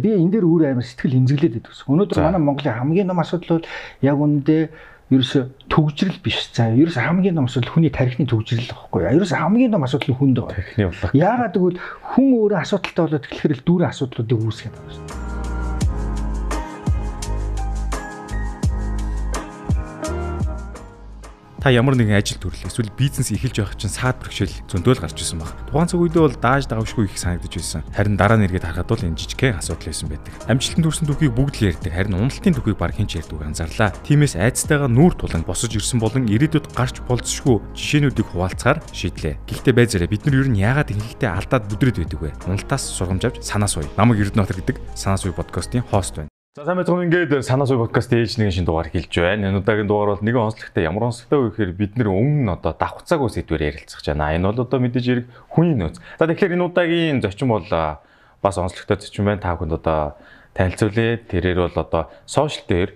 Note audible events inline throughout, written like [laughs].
Би энэ дээр өөр амар сэтгэл хэмзэглээд байдаг. Өнөөдөр манай Монголын хамгийн том асуудал бол яг үндэ ерөөсө төгжрэл биш. За ерөөсө хамгийн том асуудал хүний тархины төгжрэл байхгүй. Ерөөсө хамгийн том асуудал нь хүнд байгаа. Яагаад гэвэл хүн өөрөө асуудалтай болоод тэгэхээр л дүүрэн асуудлуудыг үүсгэж байгаа шүү та ямар нэгэн ажил төрлөө эсвэл бизнес эхэлж байх чинь саад бэрхшээл зөндөөл гарч ирсэн баг. Тухайн цаг үедээ бол дааж давшгүй их санагдаж байсан. Харин дараа нь эргээд харахад бол энэ жижигхэн асуудал байсан байдаг. Амжилтанд хүрсэн түүхийг бүгд л ярьдаг. Харин уналтын түүхийг баг хэн ч ярьдаг анзаарлаа. Тиймээс айцтайгаа нүүр тулан босож ирсэн болон ирээдүйд гарч болцсошгүй жишээнүүдийг хуваалцахаар шийдлээ. Гэхдээ байзаараа бид нар ер нь яагаад ихэнхдээ алдаад бүдрээд байдаг вэ? Уналтаас сургамж авч санаа суй. Намаг Эрдэнэт гэдэг санаа суй подкастын хост байна. За сайн байцгаана ингээд санаа суй подкаст ээж нэгэн шин дугаар хэлж байна. Энэ удаагийн дугаар бол нэгэн онцлогтой ямар онцлогтой вэ гэхээр бид нэр өмнө одоо давхцаагүй сэдвээр ярилцах жана. Энэ бол одоо мэдээж хэрэг хүний нөөц. За тэгэхээр энэ удаагийн зочин бол бас онцлогтой зочин байна. Та бүхэнд одоо танилцуулъя. Тэрээр бол одоо сошиал дээр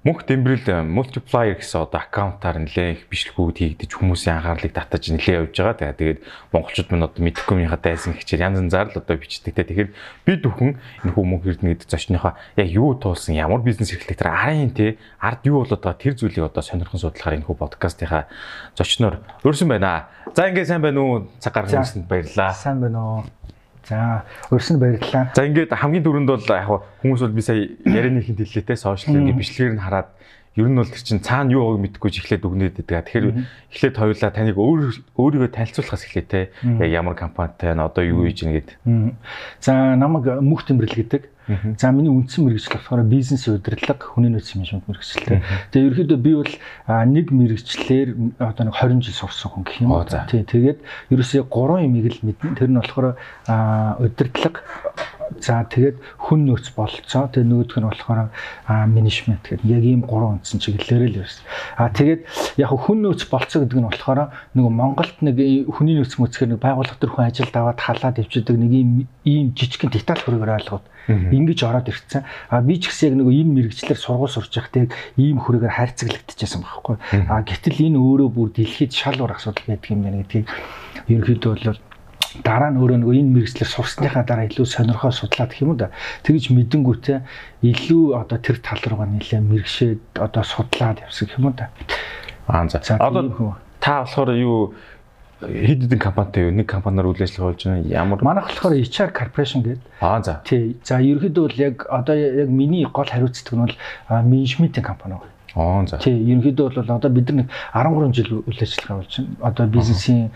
мөнх дэмбэрэл э, multiplier гэсэн одоо аккаунтаар нэлээ их бичлэгүүд хийгдэж хүмүүсийн анхаарлыг татаж нэлээ явж байгаа. Тэгээд тэгээд монголчууд мань одоо мэдхгүйнийхаа дайсан хичээр янз янзаар л одоо бичдэг. Тэгэхээр би дөхөн энэ хүү мөнх эрдэнэ гэдэг зочныхоо яг юу туулсан, ямар бизнес эрхлэх тэр арын те ард юу болоод байгаа тэр зүйлийг одоо сонирхон судлахаар энэ хүү подкастынхаа зочноор өрсөн байна. За ингээд сайн байна уу? Цаг гаргах юмсанд баярлалаа. Сайн байна уу? За өрсөн баярлалаа. За ингээд хамгийн түрүүнд бол яг хүмүүс бол би сая ярианы хинт хэллээ те сошиал бичлэгээр нь хараад ер нь бол тэр чин цаана юу байгааг мэдэхгүй ч эхлээд өгнөд байдаг. Тэгэхээр эхлээд хоёулаа таныг өөр өөрийгөө танилцуулахаас эхлэе те. Ямар компанитай нь одоо юу хийж нэгэд. За намайг мөх тэмрэл гэдэг За миний үндсэн мэрэгжил болохоор бизнес удирдлага, хүний нөөц менежмент мэрэгчлээ. Тэгээ ерөөхдөө би бол нэг мэрэгчлэр одоо нэг 20 жил сурсан хүн гэх юм. Тий, тэгээд ерөөсөө 3 юмыг л мэднэ. Тэр нь болохоор удирдлага За тэгээд хүн нөөц болцоо. Тэгээд нөгөөх нь болохоор менежмент гэдэг яг ийм гурван үндсэн чиглэлээр л байсан. А тэгээд яг хүн нөөц болцоо гэдэг нь болохоор нөгөө Монголд нэг хүний нөөц мөцгөр нэг байгууллага төр хүн ажилд аваад халаад ивчдэг нэг ийм ийм жижигхэн деталь хөрөөр ойлгоод ингэж ороод ирсэн. А би ч гэсэн яг нэг ийм мэрэгчлэр сургууль сурч байхдаа ийм хүрээгээр хайрцаглагдчихсан байхгүй. А гэтэл энэ өөрөө бүр дэлхийд шал уур асуудал байдаг юм байна гэдгийг ерөнхийдөө бол дараа нь өөрөө нөгөө энэ мэрэгчлэр сурсныхаа дараа илүү сонирхоо судлаад гэх юм да. Тэгж мэдэнгүүтээ илүү одоо тэр тал руугаа нэлээ мэрэгшээд одоо судлаад явсан гэх юм да. Аа за. Одоо та болохоор юу хэд хэдэн компанитай юу? Нэг компаниар үйл ажиллагаа болж байна. Ямар Манайх болохоор HR corporation гэдэг. Аа за. Тий. За ерөнхийдөө бол яг одоо яг миний гол хариуцдаг нь бол менежментийн компани байна. Аа за. Тий, ерөнхийдөө бол одоо бид нар 13 жил үйл ажиллагаа болж байна. Одоо бизнесийн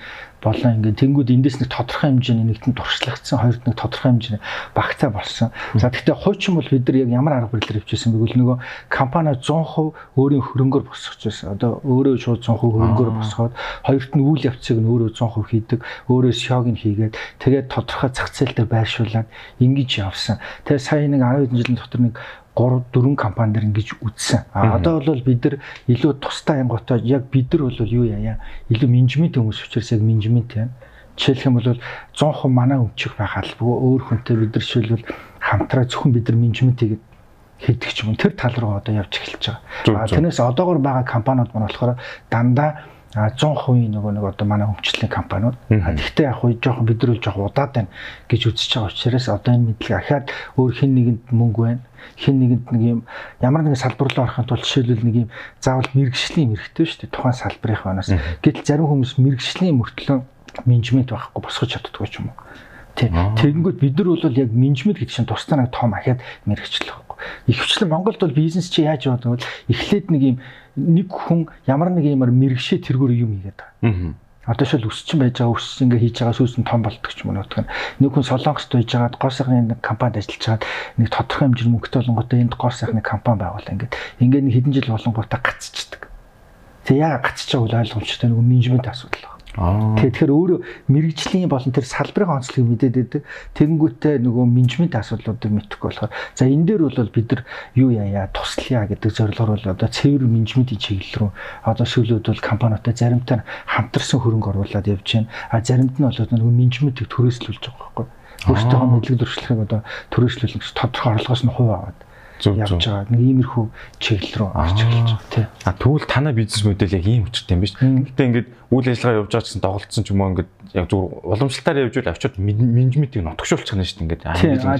болон ингээд тэнгууд эндээс нэг тодорхой хэмжээний нэгтэн туршлагдсан, хоёрт нэг тодорхой хэмжээний багтаа болсон. За гэхдээ хуучин бол бид нар яг ямар арга барилаар хөвчээсэн бэ гэвэл нөгөө компани 100% өөрийн хөрөнгөөр босгож байсан. Одоо өөрөө шууд 100% хөрөнгөөр босгоод хоёрт нь үйл явцыг нь өөрөө 100% хийдэг, өөрөө шог нь хийгээд тэгээд тодорхой зах зээл дээр байршуулад ингэж явсан. Тэгээд сая нэг 12 жилийн дотор нэг 3 4 компанидэр ингэж үтсэн. А одоо бол бид нар илүү тустай ангуутай яг бид нар бол юу яа илүү менежмент хүмүүс учраас яг менежмент юм. Жишээлх юм бол 100% манай өмчих байх албагүй өөр хүнтэй бид нар жишээлбэл хамтраа зөвхөн бид нар менежментийг хийдэг ч юм. Тэр тал руу одоо явж эхэлж байгаа. А тэрнээс одоогор байгаа компаниуд маань болохоор дандаа 100% нөгөө нэг одоо манай өмчлөлийн компаниуд. Гэхдээ яг хуу жоохон бид нар л жоохон удаад байна гэж үзэж байгаа учраас одоо энэ мэдлэг ахаад өөр хэн нэгэнд мөнгө байна? Хин нэгэнд нэг юм ямар нэгэн салбар руу орохын тулд жишээлбэл нэг юм заавал мэрэгжлийн мэрэгтэй шүү дээ. Тухайн салбарын ханаас гэтэл зарим хүмүүс мэрэгжлийн мөртлөө менежмент байхгүй босгож чаддгүй ч юм уу. Тэгэнгүүт бид нар бол яг менежмент гэдэг чинь тусдаа нэг том ахиад мэрэгчлэх байхгүй. Ихвчлэн Монголд бол бизнес чи яаж яваад бол эхлээд нэг юм нэг хүн ямар нэг юмар мэрэгшээ тэргүүр юм хийгээд байгаа. Одоо шил өсчин байж байгаа өсч ингээ хийж байгаа сүүс нь том болдог ч юм уу юм. Нэг хүн Солонгост байж байгаад гол сайхны нэг компанид ажиллаж байгаад нэг тодорхой хэмжээний мөнгөтэй болонготой энд гол сайхны компани байгуул ингээд. Ингээд нэг хэдэн жил болонготой гацчихдаг. Тэг яа гацчих байгааг ойлгомжтой нэг менежмент асуудал Тэгэхээр өөрөө мэрэгжлийн болон тэр салбарын онцлогийг мэдээд байдаг. Тэгэнгүүтээ нөгөө менежмент асуудлуудыг мэдэхгүй болохоор за энэ дээр бол бид нар юу яая туслая гэдэг зорилгоор бол одоо цэвэр менежментийн чиглэл рүү одоо сүүлүүд бол компаниутай заримтай хамтарсан хөрөнгө оруулаад явж байна. А заримд нь бол нөгөө менежментийг төрөөслүүлж байгаа байхгүй. Өөртөөхөө мэдлэг зөрчлөхийг одоо төрөөслүүлэх тодорхой орлогоос нь хувь аваад явж байгаа. Нэг иймэрхүү чиглэл рүү орж эхэлж байгаа тий. А тэгвэл танай бизнес модель яг ийм учиртай юм биш. Гэтэ ингээд үйл ажиллагаа явж байгаа гэсэн тоглолцсон ч юм уу ингээд яг зүгээр уламжлалтаар явж байл авчид менежментийг нотгшуулчих нь шүү дээ ингээд.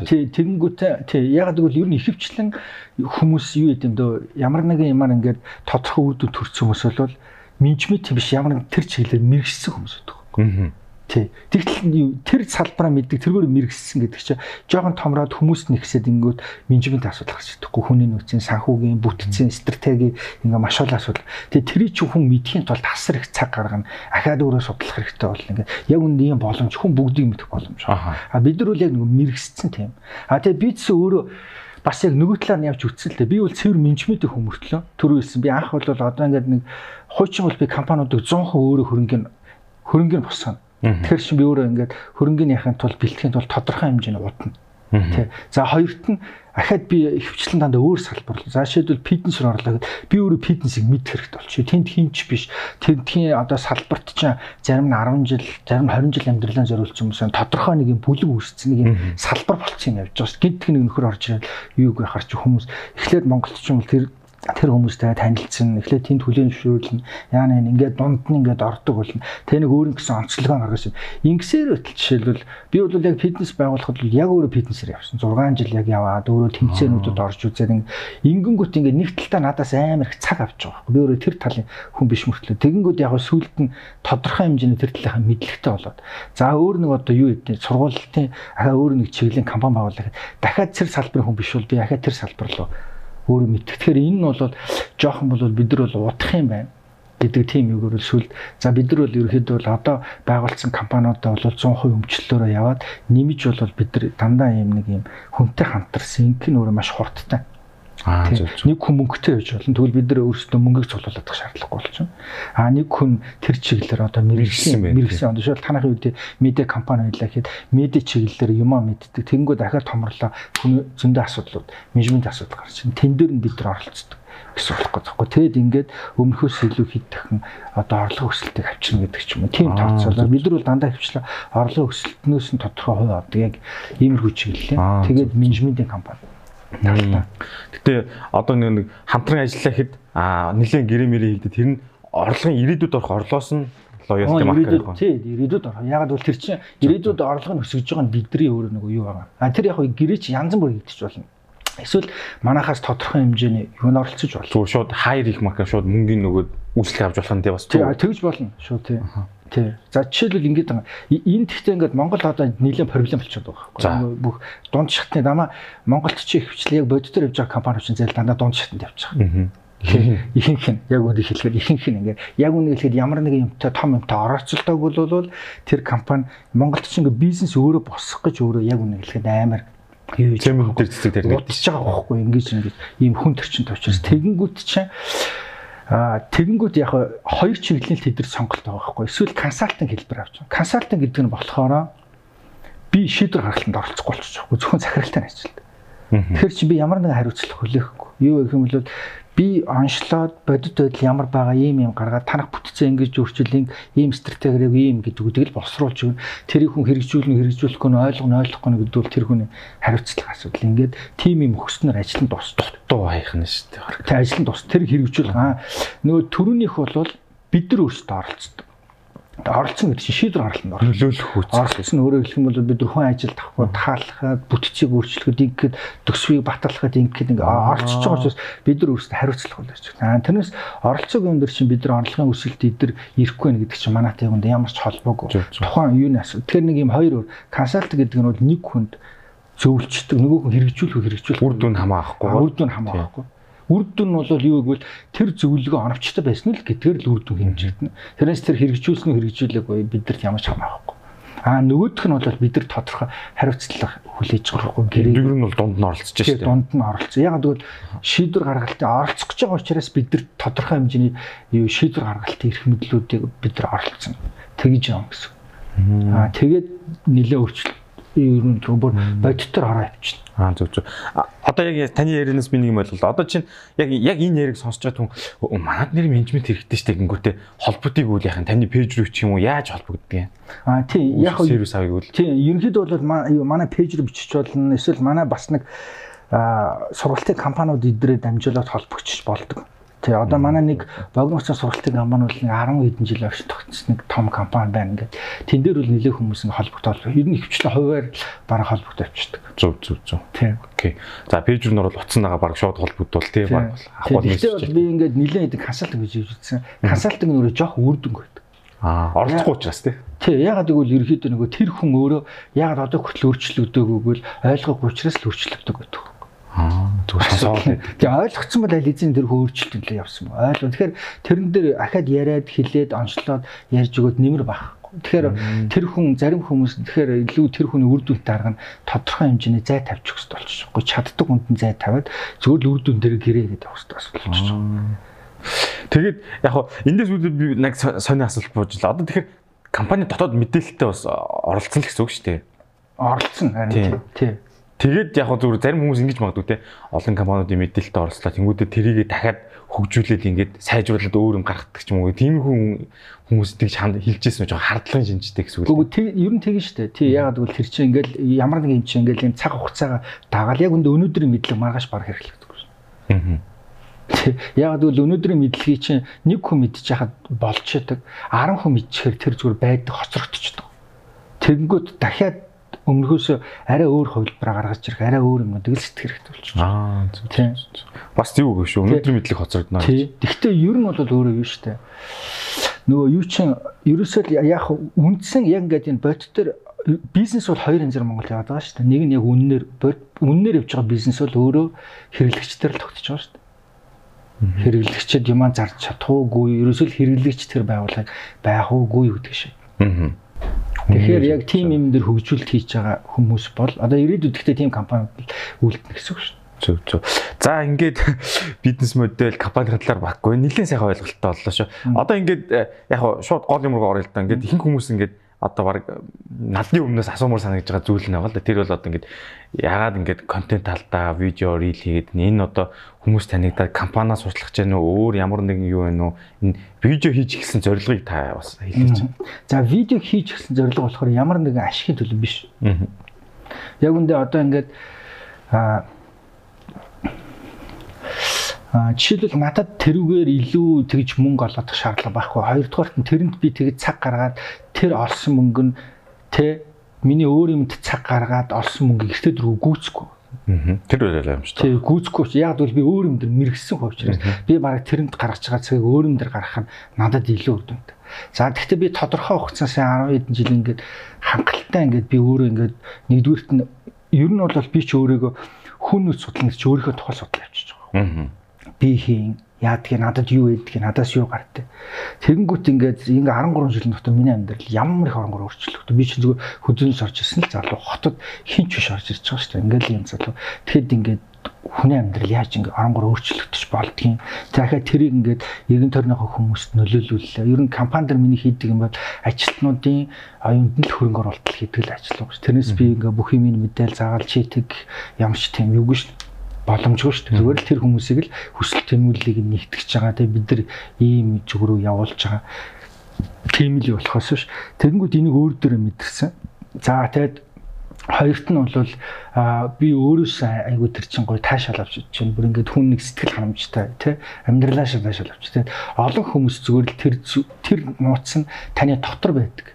Тий. Тэгэнгүүтээ тий. Яг гэвэл ер нь ихэвчлэн хүмүүс юу гэдэг юм дөө ямар нэгэн юмар ингээд тодорхой үр дүн төрсөн хүмүүс бол менежмент биш ямар нэгэн тэр чиглэлээр мэрэгсэн хүмүүс байдаг. Аа Тий. Тэгтэл тэр салбараа мэддэг тэргээр мэрэгссэн гэдэг чинь жоохон томроод хүмүүс нэгсээд ингэнгүүт менежмент асуудал гарч идэхгүй хүний нөөцийн санхүүгийн бүтцийн стратеги ингээ маш олон асуудал. Тэгээ тэрий чи хүн мэдхийн тулд тасар их цаг гаргана. Ахаад өөрөө судлах хэрэгтэй бол ингээ яг үн ийм боломж хүн бүгдийг мэдэх боломж. А бид нар үл яг мэрэгссэн тийм. А тэгээ бид өөрөө бас яг нөгөө талаар нь явж үтсэлтэй. Би бол цэвэр менежментийн хүмүүртлөө түрүү хэлсэн. Би анх бол одоо ингээд нэг хуучин бол би компаниудыг 100% өөрөө хөрөнгөний хөрөнгөний босгоно Тэгэхээр чи би өөрөө ингээд хөрөнгөний яхахын тулд бэлтгэхийн тулд тодорхой хэмжээний удна. Тэ. За хоёрт нь ахаад би хөвчлэн дандаа өөр салбар. За шийдвэл фитнес руу орлоо гэд би өөрөө фитнесийг мэдэх хэрэгтэй болчих. Тэнд хинч биш. Тэндхийн одоо салбарт чинь зарим нь 10 жил, зарим 20 жил амьдралаа зориулсан хүмүүс тодорхой нэг юм бүлэг үүссэн нэг юм салбар болчихсон юм явж байгаа. Гинтг нэг нөхөр орж ирээд юуг харч хүмүүс эхлээд Монголч юм бол тэр тэр хүмүүстэй танилцсан эхлээд тэнд хүлээн зөвшөөрүүлнэ яана ингээд дунд нь ингээд ордог болно. Тэ нэг өөр нэгсэн онцлогоо гаргасан ингэсээр өтөл жишээлбэл би бол яг фитнес байгуулахад бол яг өөрөө фитнесээр явсан. 6 жил яг яваад өөрөө тэмцээнүүдэд орж үзээд ингэнгүүт ингээд нэг талтаа надаас амар их цаг авч байгаа би өөрөө тэр талын хүн биш мөртлөө. Тэгэнгүүт яг сүулт нь тодорхой хэмжээний тэр талынхаа мэдлэгтэй болоод за өөр нэг одоо юу гэдэг сургуулийн ахаа өөр нэг чиглэлийн компани байгуулах дахиад тэр салбарын хүн биш бол би ахаа тэр салбар руу өөрөө мэдэх. Тэгэхээр энэ нь бол жоохон бол бид нар бол удах юм байна гэдэг тийм югээр л сүлд. За бид нар бол ерөөхдөө бол одоо байгуулсан компаниудаа бол 100% өмчлөлөөрөө яваад нэмж бол бид нар дандаа юм нэг юм хүнтэй хамтарсан. Инх нь өөрөө маш хурдтай нэг хүн мөнгөтэй байж болно. Тэгвэл бид нар өөрсдөө мөнгөийг цуглуулах шаардлагагүй болчихно. Аа нэг хүн тэр чиглэлээр одоо мэрэгсэн мэрэгсэн одоо шил танахын үед медиа компани байлаа гэхэд медиа чиглэлээр юмаа мэддэг. Тэнгүү дахиад томрлоо хүн зөндөө асуудлууд, менежмент асуудал гарч байна. Тэн дээр нь бид нар оролцдог гэсэн болохгүй захгүй. Тэгэд ингээд өмнөхөөс илүү хэд дахин одоо орлого өсөлтийг авчирна гэдэг ч юм уу. Тийм тооцоолоо. Бид нар бол дандаа хвчлээ орлого өсөлтнөөс нь тодорхой хувь авдаг яг иймэрхүү чиглэлээ. Тэгээд менежментийн компани. Гэтэ одоо нэг хамтран ажиллаа хэд нэгэн гэрээ мэрээ хийгдэ тэр нь орлогын ирээдүйд орох орлоос нь лоялти марк гэх юм. Тий, ирээдүйд орох. Ягаад бол тэр чинь ирээдүйд орлого нь өсөж байгаа нь бидний өөр нэг юу байгаа. А тэр яг гэрээ чи янз бүр хийгдэж болно. Эсвэл манахаас тодорхой хэмжээний юунд оролцож болно. Зүгээр шууд хайр их марка шууд мөнгөний нөгөөд үйлчлэг авч болох нь тий бас. Тий, тэгж болно. Шууд тий. Тий. За жишээлбэл ингэж байгаа. Энэ тэгтээ ингээд Монгол одоо нэлээд проблем болчиход байгаа байхгүй. Бүх дунд шатны дамаа Монголд чи хвчлээ яг бодитор явж байгаа компани чинь зээл дандаа дунд шатанд явж байгаа. Ихэнх нь яг үнийг хэлэхэд ихэнх нь ингээд яг үнийг хэлэхэд ямар нэгэн юмтай том юмтай орооцолдог бол тэр компани Монголд чинь ингээд бизнес өөрөө босох гэж өөрөө яг үнийг хэлэхэд амар юу юм хүн төр цэцэг дээр удаж байгаа байхгүй ингэж ингэж ийм хүн төрчин төвчөөс тэгэнгүүт чинь Аа тэгэнгүүт яг хоёр чиглэлийн тэдэр сонголт байгаа байхгүй. Эсвэл консалтинг хэлбэр авч байгаа. Консалтинг гэдэг нь болохоор би шийдвэр гаргалтанд оролцохгүй болчих жоохгүй зөвхөн захиралтай ажилладаг. Тэгэхээр чи би ямар нэгэн хариуцлага хүлээхгүй. Юу гэх юм бол би онцлоод бодит байдал ямар байгаа ийм юм гаргаад танах бүтцээ ингэж өөрчлөлийн ийм стратегиэр ийм гэдэг үгдэл боловсруулж өгнө. Тэрийг хүн хэрэгжүүлнэ хэрэгжүүлэхгүй нь ойлгоно ойлгохгүй нь гэдэг бол тэр хүний хариуцлага асуудал. Ингээд тим юм өгснөр ажил нь тус дутуу хайх нь шүү дээ. Тэ ажил нь тус тэр хэрэгжүүлэх аа нөгөө төрөнийх бол бид нар өөрсдөө оролцдог оролцсон гэдэг чинь шийдвэр гаргалтанд нөлөөлөх хүч. Оролцсон өөрөөр хэлэх юм бол бид хүн ажил тавхад таалахад бүтцийг өөрчлөхөд ингээд төгсвийг баталгахад ингээд ингээ оролцож байгаа учраас бид нар өөрсдөө хариуцлах болно гэж байна. Тэрнээс оролцоог юм дээр чинь бид нар орлогын өсөлт эдэр ирэхгүй нэ гэдэг чинь манайтай юунд ямар ч холбоогүй. Тухайн юу нэс. Тэгэхээр нэг юм хоёр өөр консалт гэдэг нь бол нэг хүнд зөвлөчдөг нөгөө хүн хэрэгжүүлэх хэрэгжүүлэх үр дүн хамаахгүй. Үр дүн хамаахгүй үр дүн нь бол юу гэвэл тэр зөвлөгөө оновчтой байсан л гэдгээр л үр дүн хэмжигдэнэ. Тэрнээс тэр хэрэгжүүлсэн үү хэрэгжүүлээгүй бидэрт ямар ч хамаахгүй. Аа нөгөөх нь бол бид нар тодорхой хариуцлага хүлээж байгаа гэрээ. Бид нар бол дунд нь оролцож шүү дээ. Дунд нь оролцсон. Яг тэгвэл шийдвэр гаргалтын оролцох гэж байгаа учраас бид нар тодорхой хэмжээний юу шийдвэр гаргалтын эрх мэдлүүдийг бид нар оролцсон. Тэгж юм гэсэн. Аа тэгээд нэлээ өөрчлөлт ер нь бүр бодитор ороо авчихна. Аа зөв зөв. Одоо яг таны ярианаас би нэг юм ойлголоо. Одоо чинь яг яг энэ яриг сонсож байгаа хүн манад нэр менежмент хэрэгтэй штэ гингүүтээ холбогдыг үл яхаа таны пэйж рүү ч юм уу яаж холбогддгийг. Аа тий яг сервис авъя гэвэл. Тий ерөнхийдөө бол манай пэйж рүү бичих болно. Эсвэл манай бас нэг сургалтын компаниуд эдрээ дамжуулаад холбогдчих болдог. Тэгээ одоо манай нэг богиногчийн сургалтын компани бол нэг 10 хэдэн жил авч тогтсон нэг том компани байна ингээд. Тэн дээр бол нэлээд хүмүүс ингээ холбогдоод ер нь ихвчлэн хуваар бараг холбогдож авчдаг. Зүг зүг зүг. Тийм. Окей. За пэйж рүү нөрөл утсангаа баг шууд холбогдвол тий баг авах мессеж. Би ингээд нэлээд хэдэг консалтинг гэж үзсэн. Консалтинг нөрөө жоох үрдэнг байдаг. Аа, оролцохгүй учраас тий. Тий, ягаад гэвэл ерөөхдөө нөгөө тэр хүн өөрөө ягаад одоо хүртэл өөрчлөгдөөгүй л ойлгоогүй учраас л өөрчлөгдөг гэдэг. Аа зүгээр сонсоод. Тэгээ ойлгоцсон бол аль эзэн тэр хөөрчлөлтөндөө явсан ба. Ойлгоо. Тэгэхээр тэрэн дээр ахаад яриад хилээд онцлоод ярьж өгөөд нэмэр байхгүй. Тэгэхээр тэр хүн зарим хүмүүс тэгэхээр илүү тэр хүний үр дүнтэй арга нь тодорхой хэмжээний зай тавьчих хэрэгтэй болчих. Гэхдээ чаддаг хүнд нь зай тавиад зөвхөн л үр дүн дээр гэрээ гэдэг хэрэгтэй болчих. Тэгээд яг хоо эндээс үүдээ би нэг сони асуулт бууж л. Одоо тэгэхээр компани дотоод мэдээлэлтэй бас оролцсон л гэсэн үг шүү дээ. Оролцсон харин тий. Тэгээд яг зүгээр зарим хүмүүс ингэж магадгүй те олон компаниудын мэдээлэлд оролцлоо. Тэнгүүдээ тэрийгэ дахиад хөгжүүлээд ингээд сайжруулад өөр юм гаргадаг ч юм уу. Тийм хүн хүмүүс тэгж хэлжсэн жоо хардлагын шинжтэй гэсэн үг. Үгүй ер нь тэгэн штэ. Тий ягаад гэвэл тэр чинь ингээд ямар нэг юм чинь ингээд юм цаг хугацаага дагаал яг өндө өнөөдрийн мэдлэг маргааш баг хэрэглэгдэг шүү. Аа. Яг гэвэл өнөөдрийн мэдлэгийг чинь нэг хүн мэдчихэхэд болж яадаг 10 хүн мэдчихээр тэр зүгээр байдаг хоцрогдчихдог. Тэгэнгүүт дахиад өмнөхөөс арай өөр хувилбараа гаргаж ирэх арай өөр юм тэгэл сэтгэх хэрэгтэй болчихсон. Аа тийм. Бас тийм үг шүү. Өнөөдрийн мэдлэг хоцрогдно. Тийм. Гэхдээ ер нь бол өөрөө юу штэ. Нөгөө юу чин ерөөсөө яг үндсэн яг ингээд энэ бот төр бизнес бол хоёр янзаар Монгол яваад байгаа шүү дээ. Нэг нь яг үннээр үннээр явж байгаа бизнес бол өөрөө хэрэглэгчдэр л тогтож байгаа шүү дээ. Хэрэглэгчд юмаа зарж чадах уугүй, ерөөсөө хэрэглэгч тэр байгууллагыг байх уугүй гэдэг шиг. Тэгэхээр яг тим юм дээр хөгжүүлэлт хийж байгаа хүмүүс бол одоо ирээдүйд гэхдээ тим компани үлдэнэ гэсэн үг шүү. Зөв зөв. За ингээд [laughs] бизнес модель компани талаар баггүй нэлээд сайхан ойлголттой боллоо шүү. Одоо ингээд э, яг шууд гол юм руу орё л да. Ингээд ихэнх хүмүүс ингээд одоо баг налны өмнөөс асуумар санагдж байгаа зүйл нэг л да. Тэр бол одоо ингээд ягаад ингээд контент талдаа видео рил хийгээд энэ одоо хүмүүс танигдаад компаниас сурчлах гэж байна уу өөр ямар нэгэн юу байна уу энэ видео хийж гисэн зорилгыг та бас хэлээч. За видео хийж гисэн зорилго болохоор ямар нэгэн ашигын төлөв биш. Яг үндэ одоо ингээд а жишээлбэл надад тэрүүгээр илүү тэгж мөнгө олгох шаардлага байхгүй. Хоёрдугаарт нь тэрэнд би тэгж цаг гаргаад тэр олсон мөнгө нь тэ миний өөр юмд цаг гаргаад олсон мөнгө ихтэй дөрөв гүйцэхгүй. Тэр байлаа юм шүү дээ. Тэг гүйцэхгүй ч яг бол би өөр юм дээр мэрэгсэн хувьчраас би бараг тэрэнд гаргаж байгаа цагийг өөр юм дээр гаргах нь надад илүү үр дүнтэй. За гэхдээ би тодорхой хугацаас 10 хэдэн жил ингээд хангалттай ингээд би өөрөө ингээд нэгдүгüрт нь ер нь бол би ч өөрийгөө хүн нүц судлан гэж өөрийнхөө тухай судлаа явчихж байгаа. Аа би хийн яадгийг надад юу ээлдэг надаас юу гартай тэгэнгүүт ингээд ингээ 13 жилийн дотор миний амьдрал ямар их оронгор өөрчлөгдөв би чи зүгээр хөдөлнөс орж ирсэн л залуу. Хотод хин ч биш орж ирж байгаа шүү дээ. Ингээл юм залуу. Тэгэхэд ингээд хүний амьдрал яаж ингээ оронгор өөрчлөгдөж болдгийг? Дахиад тэрийг ингээд эргэн тойрныхоо хүмүүст нөлөөлүүллээ. Ер нь компани дээр миний хийдэг юм бол ажилтнуудын оюунд нь л хөрөнгө оруулалт хийдэг л ажил уу? Тэрнээс би ингээ бүх юм мэдээл заагаал чийдэг ямарч тийм шүү дээ боломжгүй шүү дээ. Зүгээр л тэр хүмүүсийг л хүсэл тэмүүллийг нэгтгэж байгаа. Тэгээ бид нар ийм зүг рүү явуулж байгаа. Тийм л болохоос ш. Тэгэнгүүт энийг өөр дөрөө мэдэрсэн. За тэгээд хоёрт нь бол би өөрөөсөө айгу тэр чин гой таашаал авч чинь бүр ингээд хүн нэг сэтгэл ханамжтай тий амьдралаа шалаашаал авч тий олон хүмүүс зүгээр л тэр тэр нууц нь таны дотор байдаг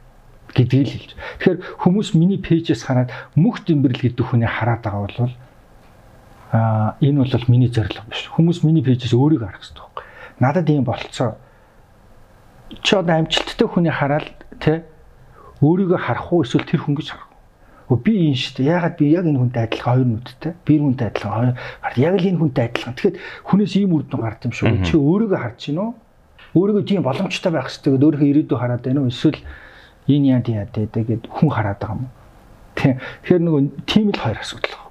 гэдгийг л хэлж. Тэгэхээр хүмүүс миний пэйжээс хараад мөх дэмбэрл гэдэг хүний хараад байгаа бол аа энэ бол миний зорилго биш. Хүмүүс миний пэйжээс өөрийгөө харах хэрэгтэй байхгүй. Надад ийм болцоо. Чи одоо амжилттай хүний хараад тэ өөрийгөө харах уу эсвэл тэр хүн гэж харах уу? Би энэ шүү дээ. Ягаад би яг энэ хүнтэй адилхан хоёр нүдтэй. Би энэ хүнтэй адилхан хоёр яг л энэ хүнтэй адилхан. Тэгэхэд хүнээс ийм үр дүн гард юм шүү. Чи өөрийгөө харж гинөө. Өөрийгөө тийм боломжтой байх хэрэгтэй гэдээ өөрийнхөө ирээдүй хараад байна уу? Эсвэл энэ яа тий яа гэдэг хүн хараад байгаа юм. Тэгэхээр нөгөө тийм л хоёр асуудал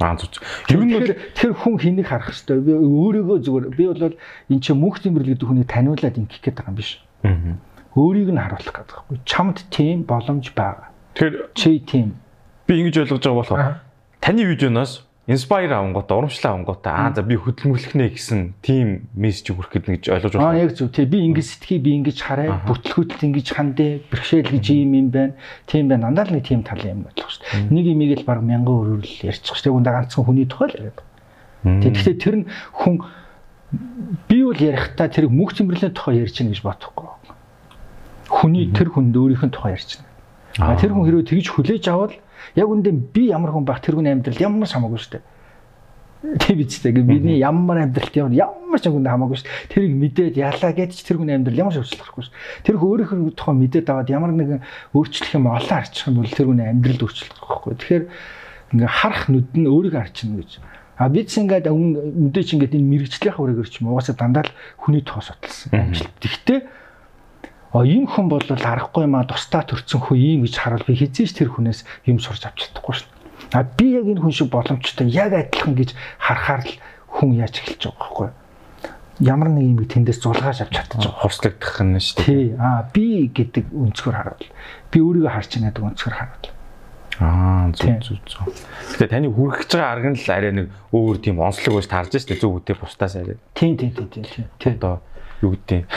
Аа зүг. Ер нь бол тэр хүн хэнийг харах хэвээр би өөрийгөө зүгээр би бол эн чинь мөнх тэмрэл гэдэг хүнийг таниулаад ингэх гээд байгаа юм биш. Аа. Өөрийг нь харуулах гэдэг байхгүй. Чамд тийм боломж байгаа. Тэр чи тийм. Би ингэж ойлгож байгаа болохоор таны видеоноос inspire авангуудаа урамшлаа авангуудаа аа за би хөдөлмөрлөх нэ гэсэн тийм мессеж хүрэх гэдэг гэж ойлгож байна. Аа яг зөв тий би ингэж сэтгэе би ингэж хараа бүтлгүүтэл ингэж хандэ бэрхшээл гэж юм юм байна. Тийм байна. Дандаа л нэг тийм талын юм болох шүү дээ. Нэг имийг л баг мянган өрөөрөл ярьчих шүү дээ. Үндэ ганцхан хүний тухай л яриад. Тэгэхээр тэр нь хүн би бол ярихдаа тэр мөх цэмбэрлэлийн тухай ярьж гин гэж бодохгүй. Хүний тэр хүнд өөрийнх нь тухай ярьж. А тэр хүн хэрвээ тэгж хүлээж авал яг үндэ би ямар хүн байх тэр хүний амьдрал ямар самаагүй шүү дээ. Тэг биз дээ. Бидний ямар амьдралт ямар ямар ч хүнд хамаагүй шүү дээ. Тэрийг мэдээд ялаа гэж тэр хүний амьдрал ямар ч өөрчлөлт гарахгүй шүү. Тэр хүн өөрийнхөө тухай мэдээд аваад ямар нэгэн өөрчлөх юм олон арчих юм бол тэр хүний амьдралд өөрчлөлт гарахгүй. Тэгэхээр ингээ харах нүд нь өөрийгөө харчихна гэж. А бид ч ингээд мэдээч ингээд энэ мэрэгчлэх үрээгээр ч юм угаасаа дандаа л хүний тухай судалсан амжилт. А ийм хүн бол аргагүй маа тусдаа төрцөн хөө ийм гэж харуул би хизээч тэр хүнээс юм сурч авч чадахгүй шин. А би яг энэ хүн шиг боломжтой яг адилхан гэж харахаар л хүн яаж эхэлж байгаа байхгүй юу? Ямар нэг юм тэндээс зулгааж авч чадчих. Хувслагдах нь шүү дээ. Тий. А би гэдэг өнцгөр харуул. Би өөрийгөө харж байгаа гэдэг өнцгөр харуул. Аа зүг зүг зүг. Тэгээ таны хүрэх гэж байгаа арга нь л арай нэг өөр тийм онцлог байж таарж штэ зүг үтэй бусдаас арай. Тийм тийм тийм тийм. Одоо юу гэдэг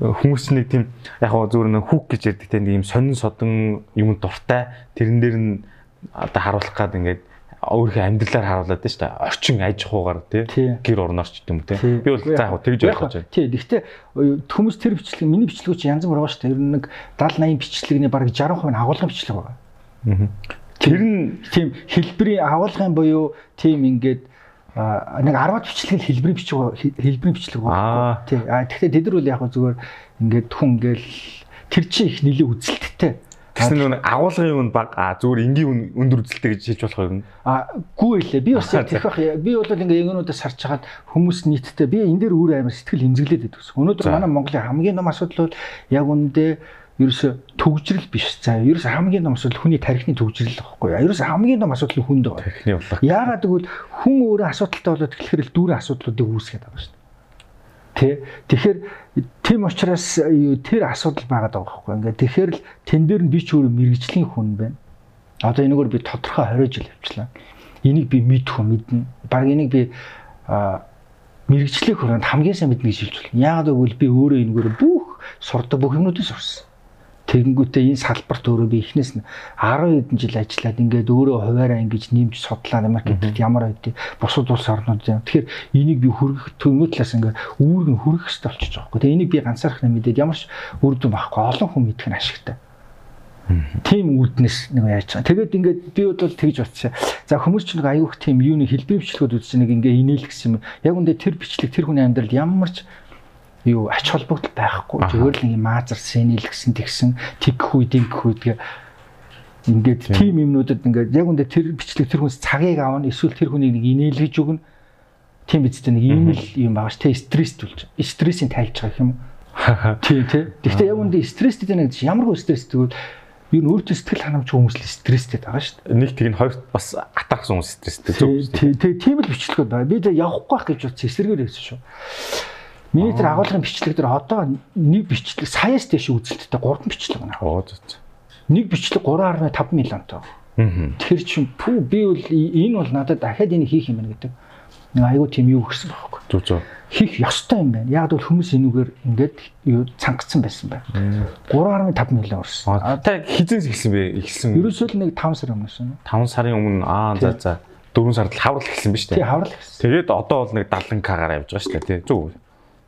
хүмүүс нэг тийм яг хоо зүгээр нэг хүүк гэж ярьдаг тийм ийм сонин содон юм дуртай. Тэрэн дээр нь одоо харуулах гад ингээд өөрийнхөө амьдралаар харуулад тийм шүү дээ. Орчин аж ахуйгаар тийм гэр орноор ч юм те би бол за яг тэгж ойлгож байна. Тийм гэхдээ хүмүүс тэр бичлэг миний бичлэг чи янз бүр байгаа шүү дээ. Ер нь нэг 70 80 бичлэгний бараг 60% нь агуулгын бичлэг байгаа. Тэр нь тийм хэлбэрийн агуулгын буюу тийм ингээд нэг 10-аад бичлэг хэлбэрийн бичлэг хэлбэрийн бичлэг байна. Тий. А тэгэхээр тэд нар бол яг зүгээр ингээд хүн ингээл тэр чинь их нэлээд үзэлттэй. Тэгсэн нэг агуулгын үн баг а зүгээр энгийн өндөр үзэлтэй гэж хэлж болох юм. А гүү илээ. Би бас яг тэрх бах. Би бол ингээ ингэнүүдээс харж хагаад хүмүүс нийтдээ би энэ дээр өөр амар сэтгэл хэмзэглээд байдаг. Өнөөдөр манай Монголын хамгийн том асуудал бол яг үндэ ерөөсө төгжрэл биш. За ерөөсө хамгийн том асуудал хүний тархины төгжрэл байхгүй. Ерөөсө хамгийн том асуудал нь хүнд байгаа. Тархины улаах. Яагаад гэвэл хүн өөрөө асуудалтай болоод тэгэхээр л дүүрэн асуудлуудыг үүсгээд байгаа шүү дээ. Тэ. Тэгэхээр тийм учраас тэр асуудал байгаад байгаа байхгүй. Ингээд тэгэхээр л тэн дээр нь би ч өөрөө мэрэгжлийн хүн байна. Одоо энэгээр би тодорхой 20 жил явчлаа. Энийг би мэдэх үү мэднэ. Баг энийг би а мэрэгжлийн хүрээнд хамгийн сайн мэднэ гэж хэлж байна. Яагаад гэвэл би өөрөө энэгээр бүх сурдаг бүх юмнуудыг сурсан. Тэгэнгүүтээ энэ салбарт өөрөө би эхнээс нь 10 хэдэн жил ажиллаад ингээд өөрөө хуваараа ингэж нэмж судлаад маркетинг ямар байдгийг бусад улс орнууд юм. Тэгэхээр энийг би хүргэх төлмөө талаас ингээд үүрэг нь хүргэх хэрэгтэй болчихж байгаа байхгүй. Тэгээ энийг би ганцаархнаа мэдээд ямар ч үр дүн байхгүй олон хүн мэдэх нь ашигтай. Тим үүднээс нэг яаж байгаа. Тэгээд ингээд би бол тэгж батсан. За хүмүүс ч нэг аюух тийм юуны хэлбэр бичлэгүүд үзсэн нэг ингээ инээлгсэн юм. Яг үндэ тэр бичлэг тэр хүний амьдралд ямар ч юу ач холбогдол байхгүй. Зүгээр л юм маазар сэнэл гэсэн тэгсэн тэгэх үе дingэх үе тэгээ ингээд тийм юмнуудад ингээд яг үндэ тэр бичлэг тэр хүнс цагийг аавна эсвэл тэр хүнийг нэг инээлгэж өгнө. Тийм биз дээ нэг юм л юм байгаа ш. Тэ стресстүүлж. Стрессийн тайлж байгаа юм. Тийм тий. Гэхдээ яг үндэ стресстэй нэг ямаргүй стресс тэгвэл ер нь өөртөө сэтгэл ханамж хүмүүс л стресстэй байгаа шүү дээ. Нэг тийг нь хоёр бас атаарсан хүмүүс стресстэй. Тэгээ тийм л бичлэгүүд байна. Би тэгээ явахгүй байх гэж утсан эсэргээр хэлсэн шүү. Миний тэр агуулгын бичлэг дээр одоо нэг бичлэг саяас дэш үзэлттэй 3 бичлэг байна. Оо зөв. Нэг бичлэг 3.5 миллионтой. Тэр чинь пүү би бол энэ бол надад дахиад энийг хийх юм байна гэдэг. Айгүй тийм юу гэрсэн байхгүй. Зүг зүг. Хийх ёстой юм байна. Яг бол хүмүүс энүүгээр ингээд цангацсан байсан байна. 3.5 миллион орсон. Та хизээс ихсэн бэ? Ихсэн. Ерөөсөө л нэг 5 сар өмнөөс нь. 5 сарын өмнө аа за за 4 сард хаврал ихсэн биз дээ. Тий хаврал ихсэн. Тэгээд одоо бол нэг 70к-гаар явж байгаа шүү дээ тий. Зүг.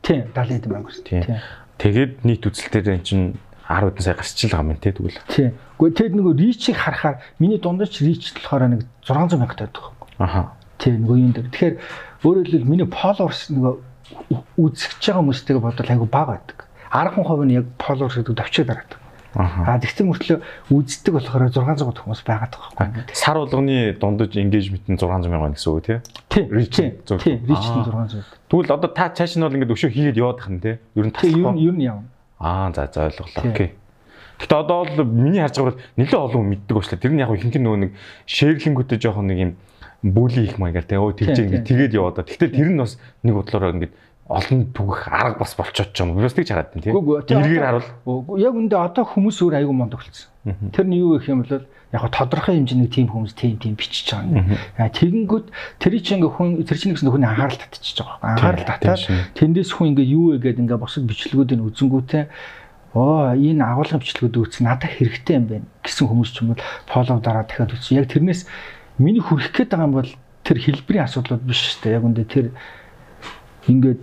Тийм 70 хэдэн мянга шүү. Тийм. Тэгээд нийт үзэлтээр эн чинь 10 хэдэн сая гарч ил байгаа юм тий тэгвэл. Тийм. Гэхдээ тэгэд нөгөө ричийг харахаар миний дундаж рич болохоор нэг 600 мянга таад байгаа. Аха. Тийм нөгөө юм дээр. Тэгэхээр өөрөөр хэлбэл миний followers нөгөө үзэж байгаа хүмүүстэйгээ бодвол айгу бага байдаг. 10% нь яг followers гэдэг давчиг дараад. Аа тэгсэн мөртлөө үздэг болохоор 600 гот хүмүүс байгаад байгаа байхгүй. Сар болгоны дундаж engagement нь 600 мянган гэсэн үг тий. Тийм. Reach. Тийм. Reach нь 600. Тэгвэл одоо та цааш нь бол ингээд өшөө хийгээд яваад байна тий. Ер нь тасахгүй. Ер нь ер нь явна. Аа за за ойлголоо. Окей. Гэтэ одоо бол миний харж байгаа бол нэлээд олон мэддэг уучлаа. Тэр нь яг ихэнх нь нөгөө нэг шеэрлингүүтэй жоохон нэг юм бүли их маягаар тий. Өө тэгж ингээд тэгээд яваад. Гэтэ тэр нь бас нэг бодлороо ингээд олон түгэх арга бас болчиход ч юм уу. Бас тэгж хараад байна тийм. Эргээр харуул. Яг үндэ одоо хүмүүс өөр аягүй мондог болсон. Тэр нь юу гэх юм бол яг тодорхой хэмжээний тийм хүмүүс тийм тийм бичиж байгаа юм. Тэгэнгүүт тэр чинь ингээ хүн тэр чинь гэсэн хүний анхаарал татчихж байгаа. Анхаарал татаад тэндээс хүн ингээ юу вэ гэдэг ингээ босод бичлэгүүдийг үзэнгүүтээ оо энэ агуулгын бичлэгүүд үүс надад хэрэгтэй юм байна гэсэн хүмүүс ч юм бол фоллоу дараа дахиад үзсэн. Яг тэрнээс миний хүрэх гээд байгаа юм бол тэр хэлбэрийн асуудлууд биш шүү дээ. Яг үндэ тэр ингээд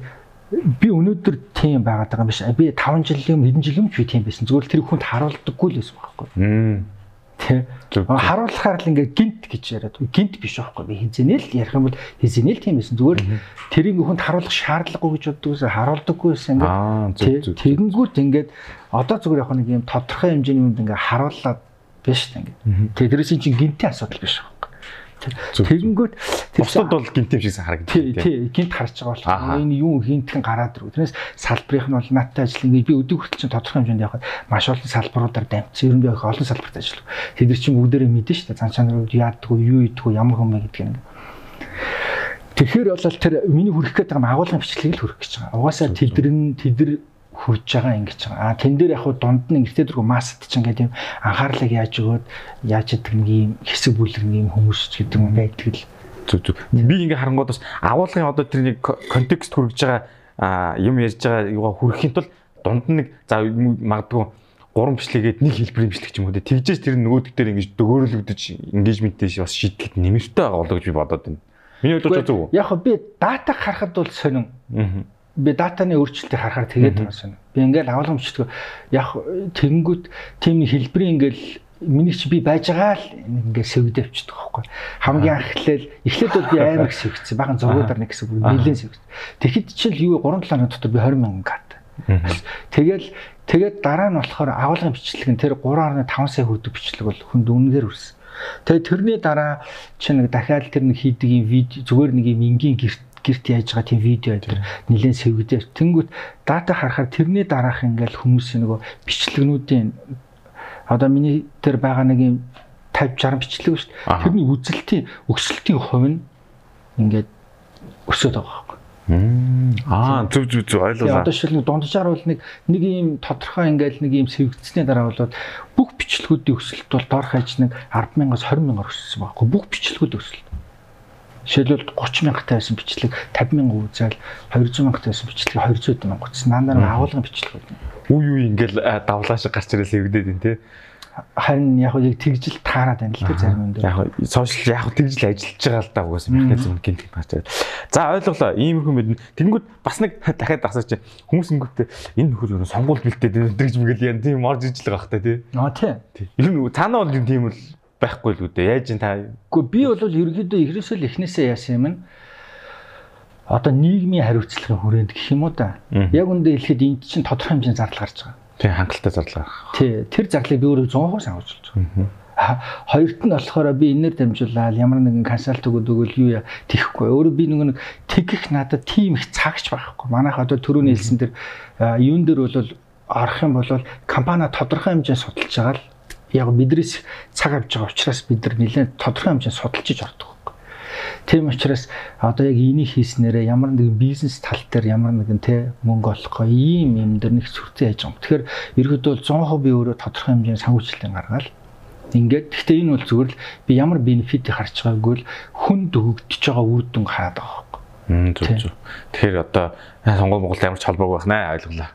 би өнөөдөр тийм байгаад байгаа юм биш. Би 5 жилийн өмнө хэдэн жилийн өмнө би тийм байсан. Зүгээр л тэр хүнд харуулдаггүй л байсан байхгүй. Тэ. Харуулахаар л ингээд гинт гэж яриад. Гинт биш байхгүй. Би хизэнэл ярих юм бол хизэнэл тийм байсан. Зүгээр л тэрийг хүнд харуулах шаардлагагүй гэж боддоггүйсэн харуулдаггүй байсан ингээд. Тэгэнгүүт ингээд одоо зүгээр яг нэг юм тодорхой хэмжээний юмд ингээд харууллаад биш шүү дээ ингээд. Тэгээ тэрээс чинь гинтийн асуудал биш байхгүй. Тэгэнгүүт бусдад бол гинт юм шигсэн харагдав. Тий, тий, гинт харж байгаа бол энэ юу хинтхэн гараад ирв. Тэрнээс салбарынх нь бол надтай ажил ингээд би өдөг хүртэл чинь тодорхой хэмжээнд явахад маш олон салбаруудаар дамжсан. Ер нь би их олон салбарт ажиллав. Тэд нар чинь бүгдээрээ мэдэн шүү дээ. Цан чанарууд яадгүй, юу идэггүй, ямар хүмүүс гэдэг юм. Тэгэхээр бол тэр миний хүрэх гээд байгаа агуулгын бичлэгийг л хүрэх гэж байгаа. Угаасаа тэдэр нь тэдэр хурж байгаа ингэж байгаа. А тэн дээр яг хуу дунд нь эртээ дөрөв масад ч ингээд юм анхаарлыг яаж өгөөд яаж идэг нэг юм хэсэг бүлэг нэг юм хүмүүс гэдэг юм байдаг л зүг зүг. Би ингээ харангууд бас агуулгын одоо тэр нэг контекст хүргэж байгаа юм ярьж байгаа юугаа хүрхэхийн тулд дунд нь нэг за магадгүй гурван бичлэгээд нэг хэлбэрийн бичлэг ч юм уу тэгжээс тэр нөгөөдөг дээр ингэж дөгөөрөлөгдөж engagement-ээс бас шийдэхэд нэмэртэй байгаа болоо гэж би бодоод байна. Миний бодлоор зөв үү? Яг би дата харахад бол сонин. Аа би датаны өөрчлөлтийг харахаар тэгээд байгаа шин. Би ингээл бичлэг яг тэгэнгүүт тийм хэлбэрийн ингээл миний чи би байж байгаа л ингээд сэвдэ авчдаг байхгүй. Хамгийн анх эхлээл эхлээд бол би амар их сэвдсэн. Бахан зургуудаар нэг хэсэг нэлээд сэвдсэн. Тэгэхэд чил юу 3 7 хоног дотор би 20 мянган кат. Тэгэл тэгээд дараа нь болохоор агуулгын бичлэг нь тэр 3.5 сая хүрдэг бичлэг бол хүнд үнэхээр үрсэн. Тэгээ тэрний дараа чи нэг дахиад тэр нэг хийдэг юм видео зүгээр нэг юм энгийн гэрт гэрт яаж байгаа тийм видео өдр нэлээд сэвгдээ. Тэнгүүт дата харахаар тэрний дараах ингээл хүмүүсийн нөгөө бичлэгнүүдийн одоо миний тэр байгаа нэг юм 50 60 бичлэг шүү дээ. Тэрний үзэлтийн өсөлтийн хувь нь ингээд өсөд байгаа байхгүй. Аа зүг зүг зүг ойлголаа. Одоо шил нэг дунджаар бол нэг нэг ийм тодорхой ингээл нэг ийм сэвгдсэний дараа бол бүх бичлэгүүдийн өсөлт бол доор хаяж нэг 100000-аас 20000 өссөн байхгүй. Бүх бичлэгүүд өсөлт. Жишээлбэл 30 мянгаттай байсан бичлэг 50 мянга үзэл 200 мянгаттай байсан бичлэг 200 мянга үзсэн. Нандаа агуулгын бичлэг байна. Үе үе ингээл давлаа шиг гарч ирэл эвдээд байна те. Харин яг яг тэгжил таарад байна л те зарим юм дээр. Яг сошиал яг тэгжил ажиллаж байгаа л да угаасаа механизм гинт гарч ирэл. За ойлголоо. Иймэрхүү мэднэ. Тэнгүүд бас нэг дахиад асууч хүмүүс ингэвтэй энэ нөхөр юу сонгуул бэлтээд гэж мэгэл яа тийм орж ижил байгаа хта тий. Аа тий. Ер нь цаанаа бол тийм л байхгүй л үү дээ. Яаж ин та Гэхдээ би бол ерөөдөө ихнээсээ л эхнээсээ яасан юм нь одоо нийгмийн хариуцлагын хүрээнд гэх юм уу да. Яг үндэ хэлэхэд энд чинь тодорхой хэмжээний зардал гарч байгаа. Тий хангалттай зардал гарах. Тий тэр зардлыг би өөрөө 100% сануулж байгаа. Хоёрт нь болохоор би энээр дамжуулаад ямар нэгэн консалт өгöd өгөл юу яа тэхгүй. Өөрөө би нэг тэгэх надад тийм их цагч байхгүй. Манайх одоо түрүүний хэлсэн тэр юун дээр бол орох юм бол компани тодорхой хэмжээнд судалж байгаа л яг бидрээс цаг авч байгаа учраас бид нар нэлээд тодорхой хэмжээнд судалж иж ордог. Тийм учраас одоо яг энийг хийснээрээ ямар нэгэн бизнес тал дээр ямар нэгэн те мөнгө олохгүй ийм юм дээр нэг яаж байгаа юм. Тэгэхээр ерөөдөө бол 100% би өөрөө тодорхой хэмжээний санхүүжилтийг гаргаад ингээд гэхдээ энэ бол зүгээр л би ямар бенефитийг харж байгаагүй л хүнд өгөгдөж байгаа үр дүн хараад байгаа Зүг зүг. Тэгэхээр одоо сонгол Монгол ямар ч холбоог байх наа ойлголоо.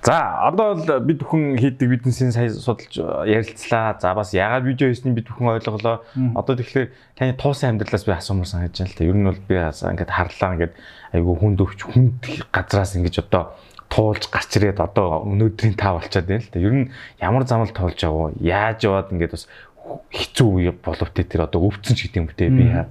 За одоо бол бид бүхэн хийдэг бизнесийн сая судалж ярилцлаа. За бас яагаад видео хийснийг бид бүхэн ойлголоо. Одоо тэгэхээр таны туусан амьдралаас би асуумаар санагдаж байна л та. Ер нь бол би ингээд харлаа ингээд айгүй хүнд өвч хүнд газраас ингээд одоо туулж гарч ирээд одоо өнөөдрийн таа болчиход байна л та. Ер нь ямар замал туулж яваа, яаж яваад ингээд бас хэцүү үе боловтэй тэр одоо өвцөн ч гэдэг юм те би яа.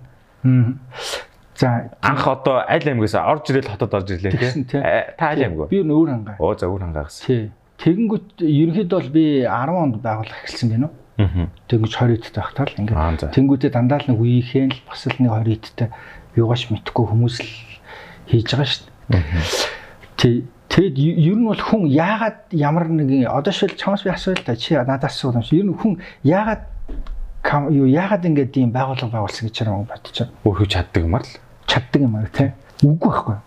За анх одоо аль аймгаас орж ирэл хотод орж ирлээ тий. Та аль аймаг вэ? Би өөр хангаа. Оо за өөр хангаагаас. Тий. Тэгэнгүүт ерөнхийдөө бол би 10 онд байгуулах эхэлсэн байна уу? Аа. Тэнгүүч 20 идтэй байхдаа л ингээд. Тэнгүүтээ дандаа л нэг үеийнхэн л бас л нэг 20 идтэй юугаш мэдхгүй хүмүүс л хийж байгаа шүү дээ. Тий. Тэгэд ер нь бол хүн яагаад ямар нэг одоо шил чамаас би асууя л та чи надаас асуусан юм шиг ер нь хүн яагаад юу яагаад ингэж ийм байгууллага байгуулсан гэж юм байна. Өөрөө чаддаг юмар л чаддаг юм аа тий. Үгүй байхгүй.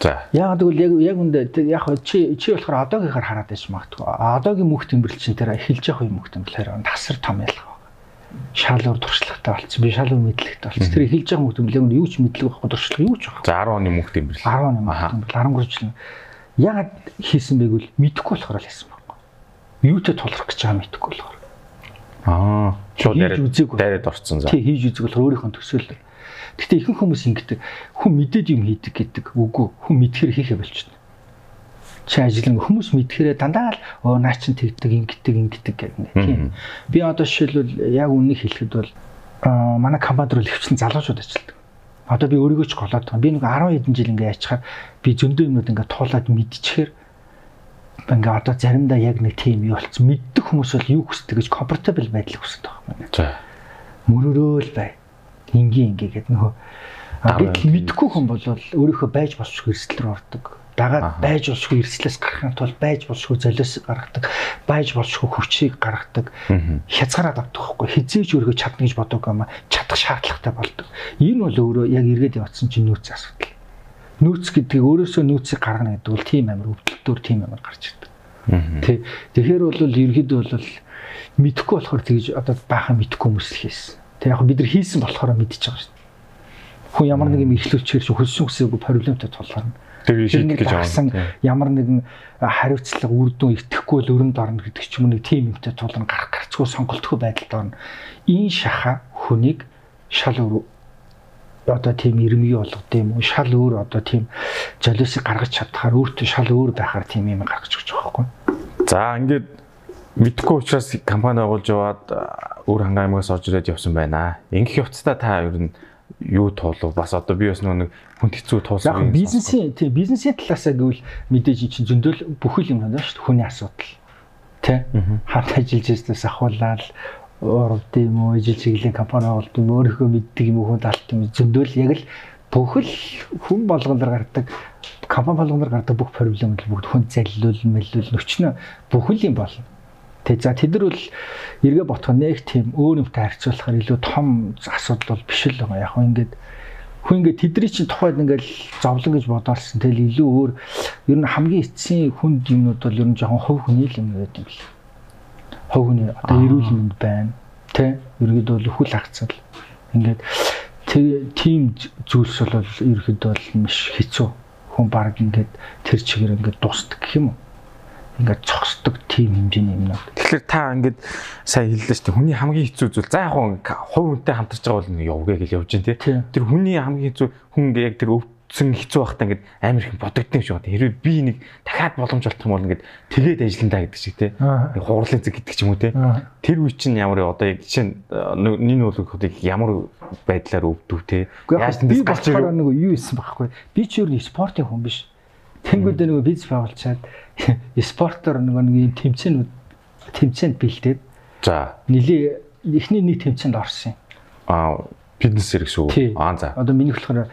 За. Яг тэгвэл яг яг үндэ яг чи чи болохоор одоогийнхаар хараад байж магадгүй. Одоогийн мөнх тэмбэл чинь тэр эхэлж явах юм мөнх тэмбэл хараа тасар том ялгаа. Шалуур туршлагатай болцсон. Би шалуур мэдлэгтэй болцсон. Тэр эхэлж явах мөнх тэмбэл яг юу ч мэдлэг байхгүй туршлага юу ч байхгүй. За 10 оны мөнх тэмбэл. 10 оны мөнх тэмбэл 13 жил. Ягаад хийсэн байг вэ? Мэдэхгүй болохоор л хийсэн байхгүй. Юутэй тулрах гэж байгаа мэдэхгүй болохоор. Аа. Шууд дайраад дайраад орцсон за. Тий хийж үзэх болохоор өөрийнх нь төсөөлөл. Гэтэ ихэнх хүмүүс ингэдэг хүн мэдээд юм хийдэг гэдэг үгүй хүн мэдхээр хийхэ болчихно. Чи ажил нэг хүмүүс мэдхээрээ дандаа л оо наа чин тэгдэг ингэдэг ингэдэг юм. Тийм. Би одоо жишээлбэл яг үннийг хэлэхэд бол манай компанид руу хөвчлэн залуучууд ажилладаг. Одоо би өөрийгөө ч голоод байгаа. Би нэг 10 хэдэн жил ингээ яачаар би зөндөө юмнууд ингээ туулаад мэдчихээр ингээ одоо заримдаа яг нэг тийм юу болцсон. Мэддэг хүмүүс бол юу хүсдэг гэж comfortable байдлыг хүсдэг байна. За. Мөрөрөөл бай. Ингийн ингээ гэдэг нөгөө а Дараа би мэдхгүй хүн бол өөрийнхөө байж болшгүй эрсдэл рүү ордог. Дагаад байж болшгүй эрсдлээс гарахын тулд байж болшгүй золиос гаргадаг, байж болшгүй хүчийг гаргадаг. Хязгаараад авдаг хгүй. Хизээч өөрийгөө чадна гэж боддог юм а чадах шаардлагатай болдог. Энэ бол өөрөө яг эргээд явцсан чинь нөөц асуудал. Нөөц гэдэг өөрөөсөө нөөцийг гаргана гэдэг бол тийм амар өвдөлтөөр тийм амар гарч ирдэг. Тэ. Тэгэхээр бол ерөөдөө бол мэдхгүй болохоор тэгж одоо баахан мэдхгүй хүмүүс л хийсэн. Тэг яг бид нар хийсэн болохоор мэдчихэж байгаа шүү дээ. Хүн ямар нэг юм ихлүүлчихэр чи хөлсөн хүсээгүй проблемтай тулгарна. Тэр шийдэх гэж байгаа. ямар нэгэн хариуцлага үр дүн итгэхгүй л өрөнд орно гэдэг ч юм уу нэг тийм юмтай тулгарна гарах гарцгүй сонголтгүй байдалд орно. Энэ шаха хүнийг шал өөр одоо тийм ирмэги болгодог юм уу? Шал өөр одоо тийм жолиосыг гаргаж чадхаар өөртөө шал өөр байхаар тийм юм гаргаж өгч байгаа байхгүй. За ингээд мэдхгүй учраас компани байгуулж яваад өөр ханга аймагаас орж ирээд явсан байна. Ингэх явцдаа та ер нь юу туулав? Бас одоо би бас нэг хүнд хэцүү Яг туулсан. бизнесийн тийм бизнесийн талаасаа гэвэл мэдээж чинь зөндөл бүхэл юм байна шүү дээ. Хүний асуудал. Тэ? Хамт ажиллаж байснаас ахуулаад урд юм уу, ижил чиглэлийн компани байгуулт юм өөрийнхөө мэддэг юм уу, хүн талт юм зөндөл яг л бүхэл хүн болгоноор гардаг компани болгоноор гардаг бүх проблем бол бүгд хүн заллуул, мэллүүл нөчнө бүхэл юм болно. Тэг за тэд нар бол эргээ ботхоо нэг тийм өөр юмтай харьцуулахаар илүү том асуудал бол биш л байгаа. Яг хөө ингээд хүн ингээд тэдний чинь тухайд ингээд зовлон гэж бодоорсон. Тэгэл илүү өөр ер нь хамгийн эцсийн хүнд юмнууд бол ер нь жоохон хувь хүний л юм байдаг юм бэл. Хувь хүний одоо эрүүл мэнд байна. Тэ? Ерөөд бол өхөл хагцал. Ингээд тийм зүйлс бол ерөөд бол маш хэцүү. Хүн баг ингээд тэр чигээр ингээд дуустдаг гэх юм уу? Ингээд цогсдог тийм хэмжээний юмнууд. Тэгэхээр та ингээд сайн хэллээ шүү дээ. Хүний хамгийн хэцүү зүйл. За яг хуу хувь хүнтэй хамтарч байгаа бол явгээ гэж явж дээ. Тэр хүний хамгийн хэцүү хүн ингээд яг тэр өвдсөн хэцүү байхдаа ингээд амар их бодогдсон юм шиг байна. Хэрвээ би нэг дахиад боломж олдох юм бол ингээд тэгээд ажилландаа гэдэг шиг тий. Нэг хуурлын зэг гэдэг ч юм уу тий. Тэр үе чинь ямар одоо яг чинь нин үлгэх ямар байдлаар өвдөв тий. Яаж тэндээс гарч ирэх нэг юу исэн байхгүй. Би ч өөр спортын хүн биш. Тэнгүүдээ нөгөө бизнес байгуулчаад [laughs] спортоор нөгөө нэг тэмцээнүүд тэмцээнд бэлдээд за нилийн эхний нэг тэмцээнд орсон юм. Аа фитнес гэсэн үг. Аа за. Одоо миний болохоор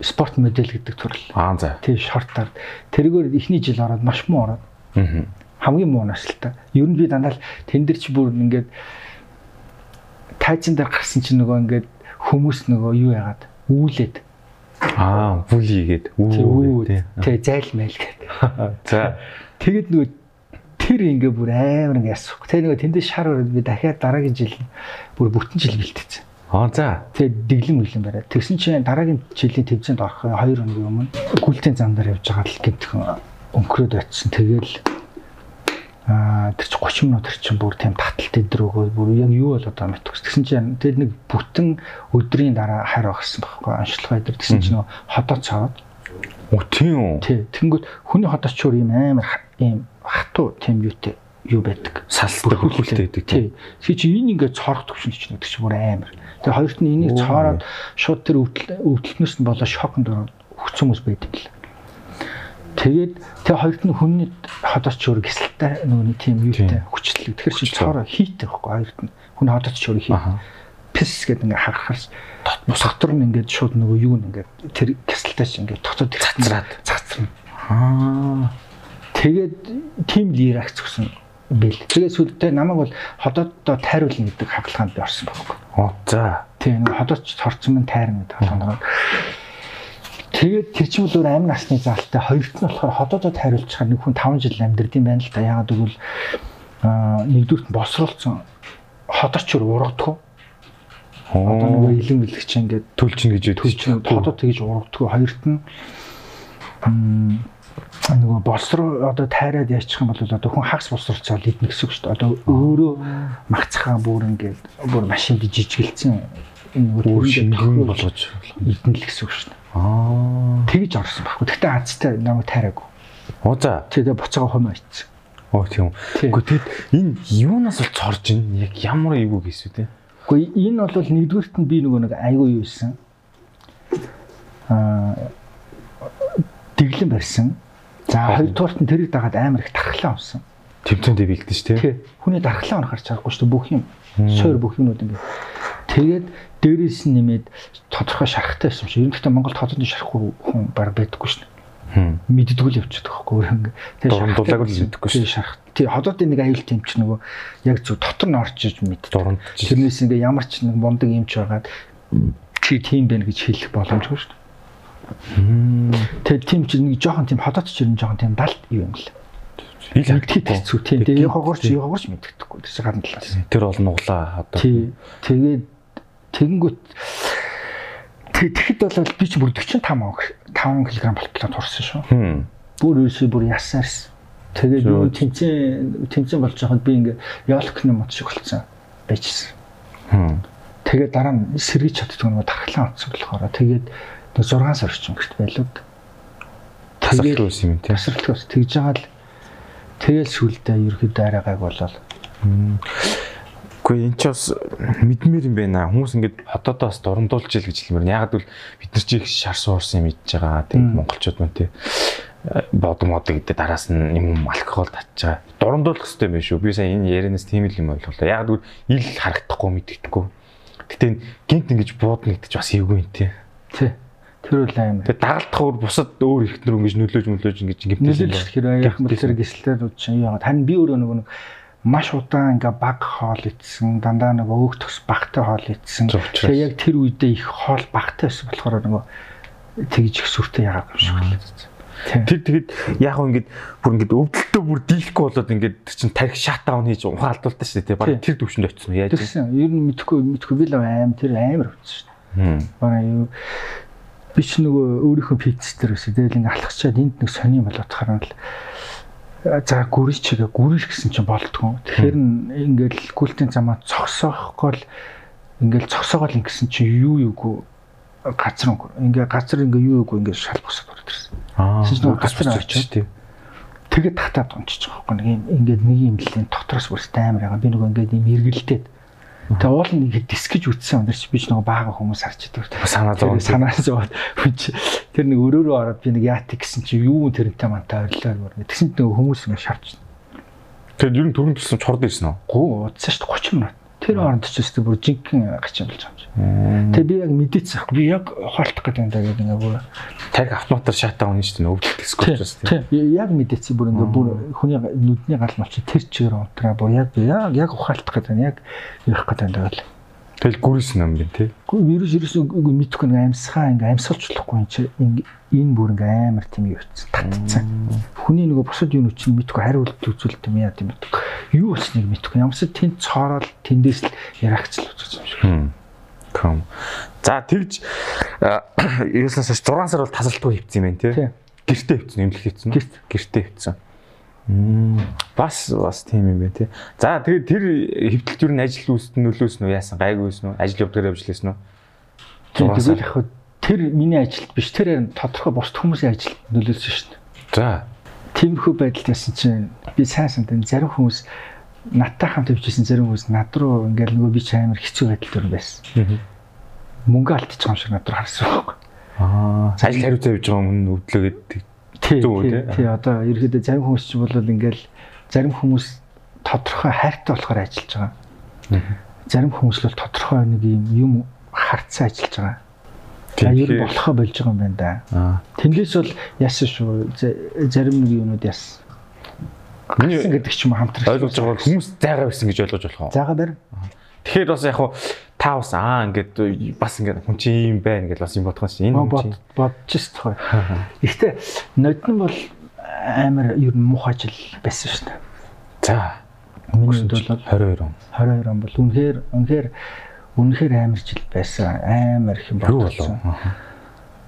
спорт модель гэдэг төрөл. Аа за. Тий шортаар тэргээр эхний жил ороод маш муу ороод. Аа. Хамгийн муу наслтай. Ер нь би дандаа тэн дээр чи бүр ингээд тайзан дээр гарсан чинь нөгөө ингээд хүмүүс нөгөө юу яагаад үүлээд Аа, бүлийгээд үү тий зайл майл гэдэг. [laughs] За. Тэгэд нөгөө тэр ингээ бүр амар ингээ ясах. Тэ нөгөө тэндээ шар өрөөд би дахиад дараагийн жил бүр бүтэн жил бэлтээсэн. Аа за. Тэ дэглэм мэглэн бариад. Тэгсэн чинь дараагийн жилийн төвцөнд орох 2 хоногийн өмнө гүйлтийн зам дээр явж байгаа л гэмтхэн өнгөрөөд очсон. Тэгэл аа тэр чи 30 минут тэр чинь бүр тийм таталт өдрөөгөө бүр яг юу болоод байгаа мэт. Тэгсэн чинь тэр нэг бүтэн өдрийн дараа хайр багсан байхгүй аншлага өдөр. Тэгсэн чинь ходоо цаваад. Оо тийм үү. Тий. Тэнгүүд хүний ходоочор юм амар ийм хатуу тийм юутэй юу байдаг. Салсдаг хөлтэй байдаг. Тий. Тэгээ чи энэ ингээд цорох төвшин чинь гэдэг чинь бүр амар. Тэгээ хоёрт нь энийг цоороод шууд тэр өвдөлтнөөс нь болоо шоконд ороод өгсөн хүмүүс байдаг л. Тэгээд тэгээ хоёрт нь хүний ходооч өөр гисэлтэй нөгөө тийм юутай хүчлэг. Тэгэхээр чи цоороо хийтэй байхгүй хоёрт нь. Хүн ходооч өөр хий. Пис гэдэг ингээ харахаас бус дотор нь ингээд шууд нөгөө юу нэг ингээд тэр гисэлтэй чи ингээд тогтоод цацраад цацрна. Аа. Тэгээд тим лиракс гэсэн бэл. Тэгээд сүлдээ намайг бол ходооддоо тайруулна гэдэг хавлагаанд би орсон байхгүй. Оо за. Тийм нэг ходооч цорцсон мэн тайрна гэдэг хавлагаанд. Тэгээд тэр чинь өөр амин насны заалтай хоёрт нь болохоор ходоодод хариулчихаар нэг хүн 5 жил амьдрд юм байна л да. Яагаад гэвэл аа нэгдүгürt нь босруулсан ходооч ургадгүй. Одоо нөгөө илэн бэлгч ингээд төлчин гэж төлчин ходоод тэгж ургадгүй. Хоёрт нь нөгөө болсруу одоо тайраад яачих юм бол одоо хүн хагас болсруулцаа идэх гэсэн үг шүү дээ. Одоо өөрөө магцхаа бүр ингээд бүр машинд жижигэлцэн энэ бүр шингэн болгож идэх л гэсэн үг шүү дээ. Аа. Тэгж орсон байхгүй. Гэхдээ азтай намайг тайраагүй. Оо за. Тэгээ буцаага хомоо ицсэн. Оо тийм. Гэхдээ тэгэд энэ юунаас бол цорж ин яг ямар эвгүй гэсэн үү те? Гэхдээ энэ бол нэгдүгürt нь би нөгөө нэг айгүй юу исэн. Аа дэглэн барьсан. За хоёрдугаарт нь тэрийг дагаад амар их тархлаа авсан. Тэмцээндээ бэлдэн ш тий. Хүний дархлаа онохар чарахгүй шүү бүх юм. Сойр бүх юмнууд ингээд. Тэгээд дээрээс нь нэмээд тодорхой шарахтай байсан шүү. Ер нь гэхдээ Монголд хотод шарахгүй хүн баг байдаггүй дээ. Мэддэггүй л явчихдаг ингээ. Тэгээд дулаагүй л мэддэггүй шүү. Шарах. Тий хотод нэг аюул тэмч нөгөө яг зөв дотор нь орж иж мэд. Тэрнээс ингээ ямар ч нэг мундаг юмч байгаад чи тийм байх гэж хэлэх боломжгүй шүү. Тэгээд тийм чи нэг жоохон тийм хотод ч юм жоохон тийм далд юм л. Ил мэдхэд хэцүү тийм. Тэгээд хогорч хогорч мэддэхгүй. Тэр гадна талаас. Тэр бол нуглаа одоо. Тий. Тэгээд тэгэнгүүт тэгэхэд бол би ч бүр 45 5 кг болтлоо турсан шүү. Бүр ерөөсөө бүр ясаарс. Тэгээд юу тэнцэн тэнцэн болж байхад би ингээ ялкны мод шиг болцсон байжсэн. Тэгээд дараа нь сэргийч чаддаг нэг тархлаа утсан болохоор тэгээд 6 сар орчим гэрт байлууд. Тэгээд юм тий. Тасралтгүй тэгж байгаа л тэгэл сүлдээ ерөөхдөө арайгааг болол. Гэхдээ эн чи бас мэдмээр юм байна. Хүмүүс ингээд хотоодоос дурамдуулж ил гэж хэлмээр. Яг л бид нар чи их шар суурсан юм идж байгаа. Тэгээд монголчууд мөн тий бод мод гэдэг дараас нь юм алкогол татж байгаа. Дурамдуулах хэрэгтэй юм шүү. Би сая энэ ярианаас тийм л юм ойлголоо. Яг л ил харагдахгүй мэддэхгүй. Гэтэ гинт ингэж буудна гэдэг чи бас эвгүй юм тий. Тий. Тэр үл аим. Тэгээ дагалдахаар бусад өөр ихтнэр ингэж нөлөөж мөлөөж ингэж гимтээс нөлөөлж хэрэг яг мэлсэр юу яагаад тань би өөрөө нөгөө маш удаан ингээ баг хоол идсэн дандаа нөгөө өөх төс багтай хоол идсэн. Тэгээ яг тэр үедээ их хоол багтай байсан болохоор нөгөө тэгж их сүртэй яагаад юм шиг л. Тэр тэгэд яг хөө ингээд бүр ингээд өвдөлтөө бүр дийлэхгүй болоод ингээд чинь тарих шатаун хийж ухаан алдуултаа шүү дээ. Бараг тэр төвшөнд очсон яаж юм. Ер нь мэдхгүй мэдхгүй би л аим тэр амар өвдсөн шүү дээ. Бараг юу би ч нөгөө өөрийнхөө пиццээр өсөө тэгэл ингээ алхачаад энд нэг сони болоод хараад л за гүрий чигээ гүрийш гэсэн чинь болдгоо. Тэгэхээр ингээл гүлтийн замаа цогсоохгүй л ингээл цогсоогоол ингэсэн чинь юу юугүй газар ингээ газар ингээ юу юугүй ингээ шал босоод ороод ирсэн. Аа. Нөгөө газар очиж тийм. Тэгээд татаад унчиж байгаа байхгүй нэг ингээд нэг юм л дотроос бүрстэй амар байгаа. Би нөгөө ингээд юм эргэлдээд Тэгээ уул нэг дискэж үтсэн өндөр чи би ч нэг баага хүмүүс харж идэг. Санаа зовоод санаа зовоод тэр нэг өрөөрөө ороод би нэг яат гэсэн чи юу тэрнтэй мантай ойрлоо гөр. Тэгсэн чинь хүмүүс ингэ шавч. Тэгээд ер нь түрэн тусан чорд ирсэн үү? Гүү удсан шүү дээ 30 минут. Тэр оронд ч өстө бүр жинхэнэ гачин болж байгаа юм. Тэгээ би яг мэдээцэх. Би яг ухаалтах гэдэг юм даа гэдэг ингээ бүр тарих автоматар шатаа унж шүү дээ өвдөлт скотчос тийм. Яг мэдээцээ бүр ингээ бүр хүний нүдний гал малч тэр чигээр унтраа бүр яг яг яг ухаалтах гэдэг яг явах гэдэг юм даа л. Тэгэл гүрээс юм гин тий. Вирус вирус үгүй мэдхгүй нэг амьсгаа ингээ амьсгалчлахгүй юм чи энэ бүр ингээ амар тийм юу утсан татцсан. Хүний нөгөө бусад юу нүчин мэдхгүй хариулт үзүүлэлт юм яа тийм мэдхгүй. Юу болсныг мэдхгүй. Ямарсаа тэнд цоорол тэндээс л ярагцл үзэж юм шиг. Ком. За тэгж ерөөсөөс [coughs] 6 сар бол тасралтгүй хөвцсөн юм байна тий. Гэртээ хөвцсөн, эмнэлэг хөвцсөн. Гэртээ хөвцсөн. Бас бас тийм юм байна тий. За тэгээд тэр хэвтэлт юу н ажил үүсэлт нөлөөсөн үү яасан гайгүй байсан уу? Ажил явдгаар явж лээсэн үү? Тэгээд яг тэр миний ажилд биш тэр харин тодорхой бусд хүмүүсийн ажилд нөлөөлсөн шүү дээ. За. Тиймэрхүү байдалд ясан чинь би сайн сандын зарим хүмүүс надтай хамт явжсэн зарим хүмүүс над руу ингээл нөгөө би ч амар хэцүү байдал төр байсан. Мөнгө алдчих юм шиг над руу харсан байхгүй. Аа. Ажил хариуцаа явж байгаа хүн өвдлөөгээд Тий, тий, одоо ерөөдөө зарим хүмүүс ч бол ингээл зарим хүмүүс тодорхой хайртай болохоор ажиллаж байгаа. Зарим хүмүүс бол тодорхой нэг юм харцсан ажиллаж байгаа. За ер нь болохоо болж байгаа юм байна да. Тэндээс бол яасан шүү. Зарим нэг юмуд яасан. Гэрсэн гэдэг ч юм хамтрах. Ойлгож байгаа бол хүмүүс зайгаа байсан гэж ойлгож болох уу? Зайгаа барь. Тэгэхээр бас яг хуу та бас аа ингээд бас ингээд хүн чинь юм байна гэж бас юм бодох чинь энэ чинь бодож байгаа. Гэхдээ нодн бол амар ер нь муухай жил байсан шүү дээ. За. Миний хувьд бол 22 он. 22 он бол үнэхээр үнэхээр үнэхээр амар жил байсан. Амар их юм болсон.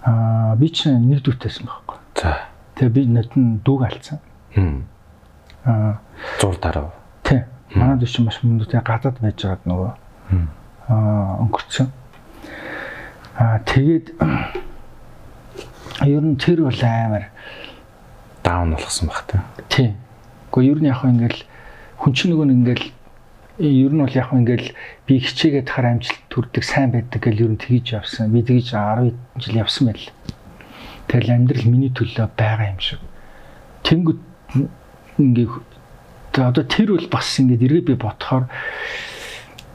Аа би ч нэг дүүтэйсэн байхгүй. За. Тэгээ би нодн дүүг алдсан. Аа зур дараа. Тий. Манай дэш маш мөндөд гадаад байж байгаад нөгөө өнгөрцөн. Аа тэгээд ер нь тэр бол амар даун болгосон баг та. Тий. Гэхдээ ер нь яг ингээл хүн чинь нөгөө ингээл ер нь бол яг ингээл би хичээгээд хахаар амжилт төрдөг сайн байдаг гэж ер нь тгийж явсан. Би тгийж 10 жил явсан байл. Тэгэл амьдрал миний төлөө байгаа юм шиг. Тэнгүүд ингээ одоо тэр бол бас ингээд эргээ би бодохоор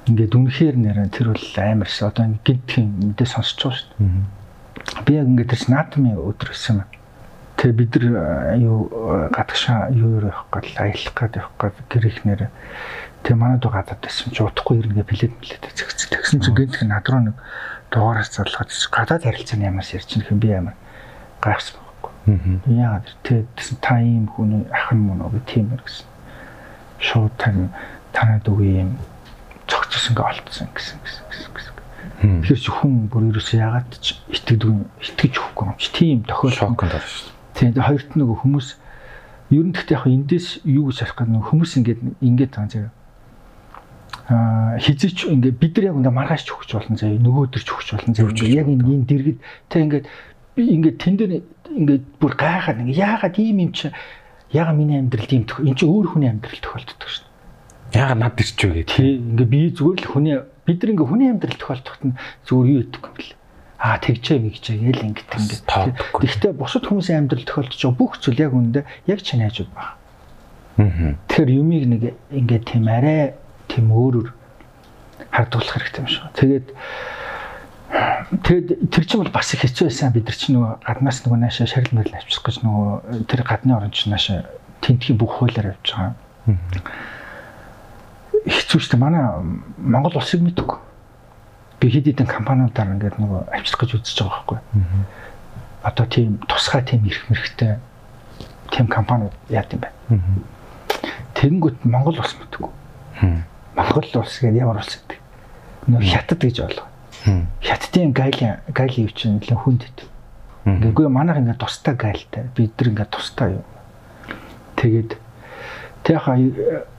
ингээд үнэхээр нэрэн тэр бол амар ш одоо гинтхэн мэдээ сонсч байгаа шүү дээ. Би яг ингээд тэр наатмын өдөр өссөн юм. Тэгээ бид нар юу гадагшаа юу явах гал аялах гэдэг явах гал гэр ихнэр тэгээ манайд гадаад байсан чи удахгүй ирнэ билет билет зэгц тэгсэн чи гэнт над руу нэг дугаараас залгаад гадаад харилцааны ямаас ярьчих юм би амар гайхсан байхгүй. Яагаад тэгээ та ийм хүн ахын мөн уу? Тиймэр гэсэн. Шууд тань танад үгүй юм цогцсон ингээ олдсон гэсэн гэсэн гэсэн. Тэгэхээр чи хүн бүр ерөөсөө яагаад ч итгэдэг итгэж өгөхгүй юм чи тийм тохиолдол шоконд орсон шүү Тийм хоёрт нөгөө хүмүүс ер нь гэхдээ яг эндээс юу гэж харах гэдэг нөгөө хүмүүс ингээд ингээд байгаа заяа. Аа хизээч ингээд бид нар яг үндэ маргааш ч өгч болно заяа. Нөгөө өдөр ч өгч болно заяа. Яг энэ энэ дэргэд тэ ингээд би ингээд тэн дээр ингээд бүр гайхаад ингээд яагаад ийм юм чи яагаад миний амьдралд ийм төх энэ чи өөр хүний амьдрал тохиолддог шин. Яагаад над ирч вэ гэх. Тий ингээд би зүгээр л хүний бид нар ингээд хүний амьдрал тохиолдоход нь зүгээр юу өгдөг юм бэл аа тэгчээ мэгчээ гээл ингээд ингээд тэгтээ бусад хүмүүсийн амьдрал тохиолдож байгаа бүх зүйл яг үндэ яг чинь хайжууд байна. Аа. Тэгэхээр юмыг нэг ингээд тийм арай тийм өөрөөр хардуулах хэрэгтэй юм шиг. Тэгээд тэгэд тэр чинь бол бас их хэцүү байсан бид нар чинь нөгөө гаднаас нөгөө наашаа шарил мөрөл авчих гэж нөгөө тэр гадны орон чинь наашаа тентхийн бүх хуулиар авч байгаа. Хэцүү шүү дээ. Манай Монгол улсыг мэдгүй би хэд хэдэн компаниудаар ингээд нөгөө авчрах гэж үзэж байгаа байхгүй. Одоо тийм тусгай тийм эрх мэрхтэй тийм компаниуд яад юм байна. Тэгэнгүүт Монгол улс мэдгүй. Монгол улс гэдэг ямар улс гэдэг. Нөгөө хятад гэж болгоо. Хятадын гайли гайли юу чинь нэлээд хүнд хэд. Ингээгүй манайх ингээд тустай гайлтай. Бид нар ингээд тустай юу. Тэгээд тэг хаа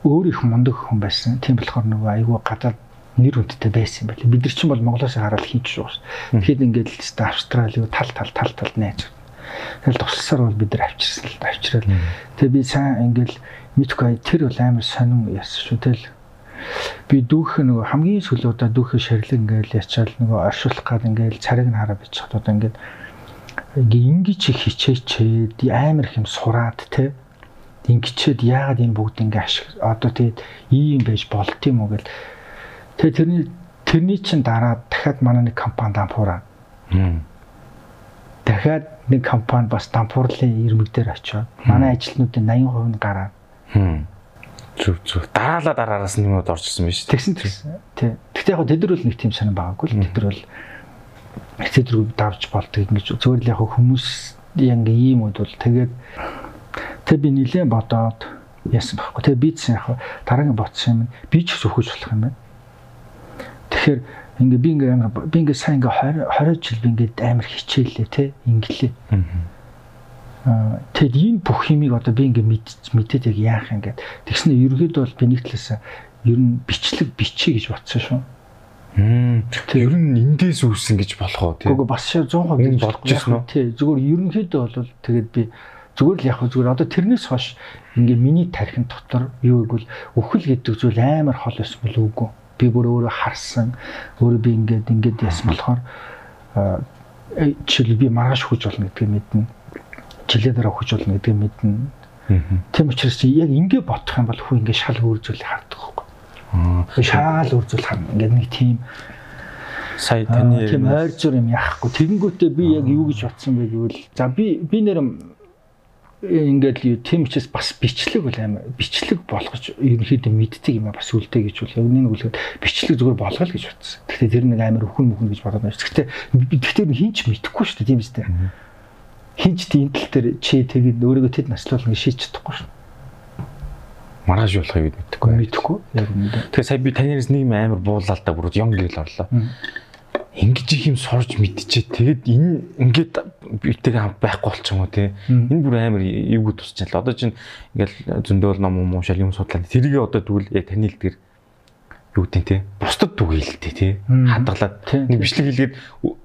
өөр их мундаг хүн байсан. Тийм болохоор нөгөө айгүй гадаад нэр хүндтэй байсан юм байна. Бид нар ч юм бол Монголоос хараад хийж шүү. Тэгэхэд ингээд л тест Австрали юу тал тал тал тал нээж. Тэгэл тусласаар бол бид нар авчирсан л авчирал. Тэгээ би сайн ингээд мэдгүй тэр бол амар сонин яасан шүү. Тэгэл би дүүх нөгөө хамгийн сүүлийн удаа дүүхээ ширлэг ингээд ячаал нөгөө оршуулах гад ингээд цариг нь хараа бичих удаа ингээд ингээ ингэж хичээчээд амар их юм сураад те ингэчээд яагаад энэ бүгд ингээ ашиг одоо тэгээд ийм байж болт юм уу гэл Тэгээ тэрний тэрний чин дараа дахиад манай нэг компани дампуураа. Дахиад нэг компани бас дампуурлын ирмэг дээр очиод манай ажилтнуудын 80% нь гараад. Зүг зүг. Дараалал дараараас нэмээд орчихсон биз. Тэгсэн тэгсэн. Тий. Гэхдээ яг тэд нар бол нэг тийм сонирн байгаагүй л тэд нар бол эцэдрүү давж болдог ингэж зөвөр л яг хүмүүс ингээ ийм үед бол тэгээд тэг би нилээн бодоод яасан байхгүй. Тэгээ би ч яг дараагийн бодсон юм би ч өөхөж болох юм байна. Тэгэхээр ингээ би ингээ амар би ингээ сайн ингээ 20 жил би ингээ амар хичээлээ те инглээ. Аа тэгэд энэ бүх юмыг одоо би ингээ мэдээд яг яах юм гээд тэгснэ ерөөд бол би нэг талаас ер нь бичлэг бичээ гэж бодсон шүү. Мм. Ер нь эндээс үүссэн гэж болох уу тий. Гэхдээ бас 100% гэж бодож байна? Тий. Зүгээр ерөнхийдөө бол тэгээд би зүгээр л яг зүгээр одоо тэрнээс хойш ингээ миний тархин дотор юу гэвэл өхөл гэдэг зүйл амар хол байсан бол үгүй би бүр өөрөө харсан өөрөө би ингээд ингээд яасан болохоор жишээл би маргааш хүж болно гэдгийг мэднэ. Жилээ дараа хүж болно гэдгийг мэднэ. Тийм учраас чи яг ингээд бодох юм бол хүү ингээд шал өөрзүүлэх хардаг байхгүй. Аа. Шаал өөрзүүл харна. Ингээд нэг тийм сая таны тийм ойр зур юм яахгүй. Тэгэнгүүтээ би яг юу гэж бодсон бэ гэвэл за би би нэр ингээд учраас бас бичлэг бол амар бичлэг болгож ерөнхийдөө мэддэг юм а бас үлдээ гэж бол яг нэг үлгээд бичлэг зүгээр болгоно гэж бодсон. Гэхдээ тэр нэг амар өхөн мөхөн гэж бодоод байна. Гэхдээ гэхдээ хинч мэдэхгүй шүү дээ тийм үстэй. Хинч тал дээр чи тэгээд өөрийгөө тэд наслуулна гэж шийдэж чадахгүй шүү. Маргааш болохыг мэдэхгүй. Мэдэхгүй. Яг үнэндээ. Тэгээ сая би танаас нэг амар буулалаа та бүр ён гэл орлоо ингэж их юм сурж мэдчихээ. Тэгээд энэ ингээд хамт байхгүй болчих юм уу те. Энэ бүр амар эвгүй тусчихлаа. Одоо чинь ингээл зөндөөл ном юм уушаал юм судлаа. Тэрийг одоо тэгвэл яг таны хэлдгэр юу гэдэг те. Бусдад түгээлтэй те. Хадгалаад нэг бичлэг хийлгээд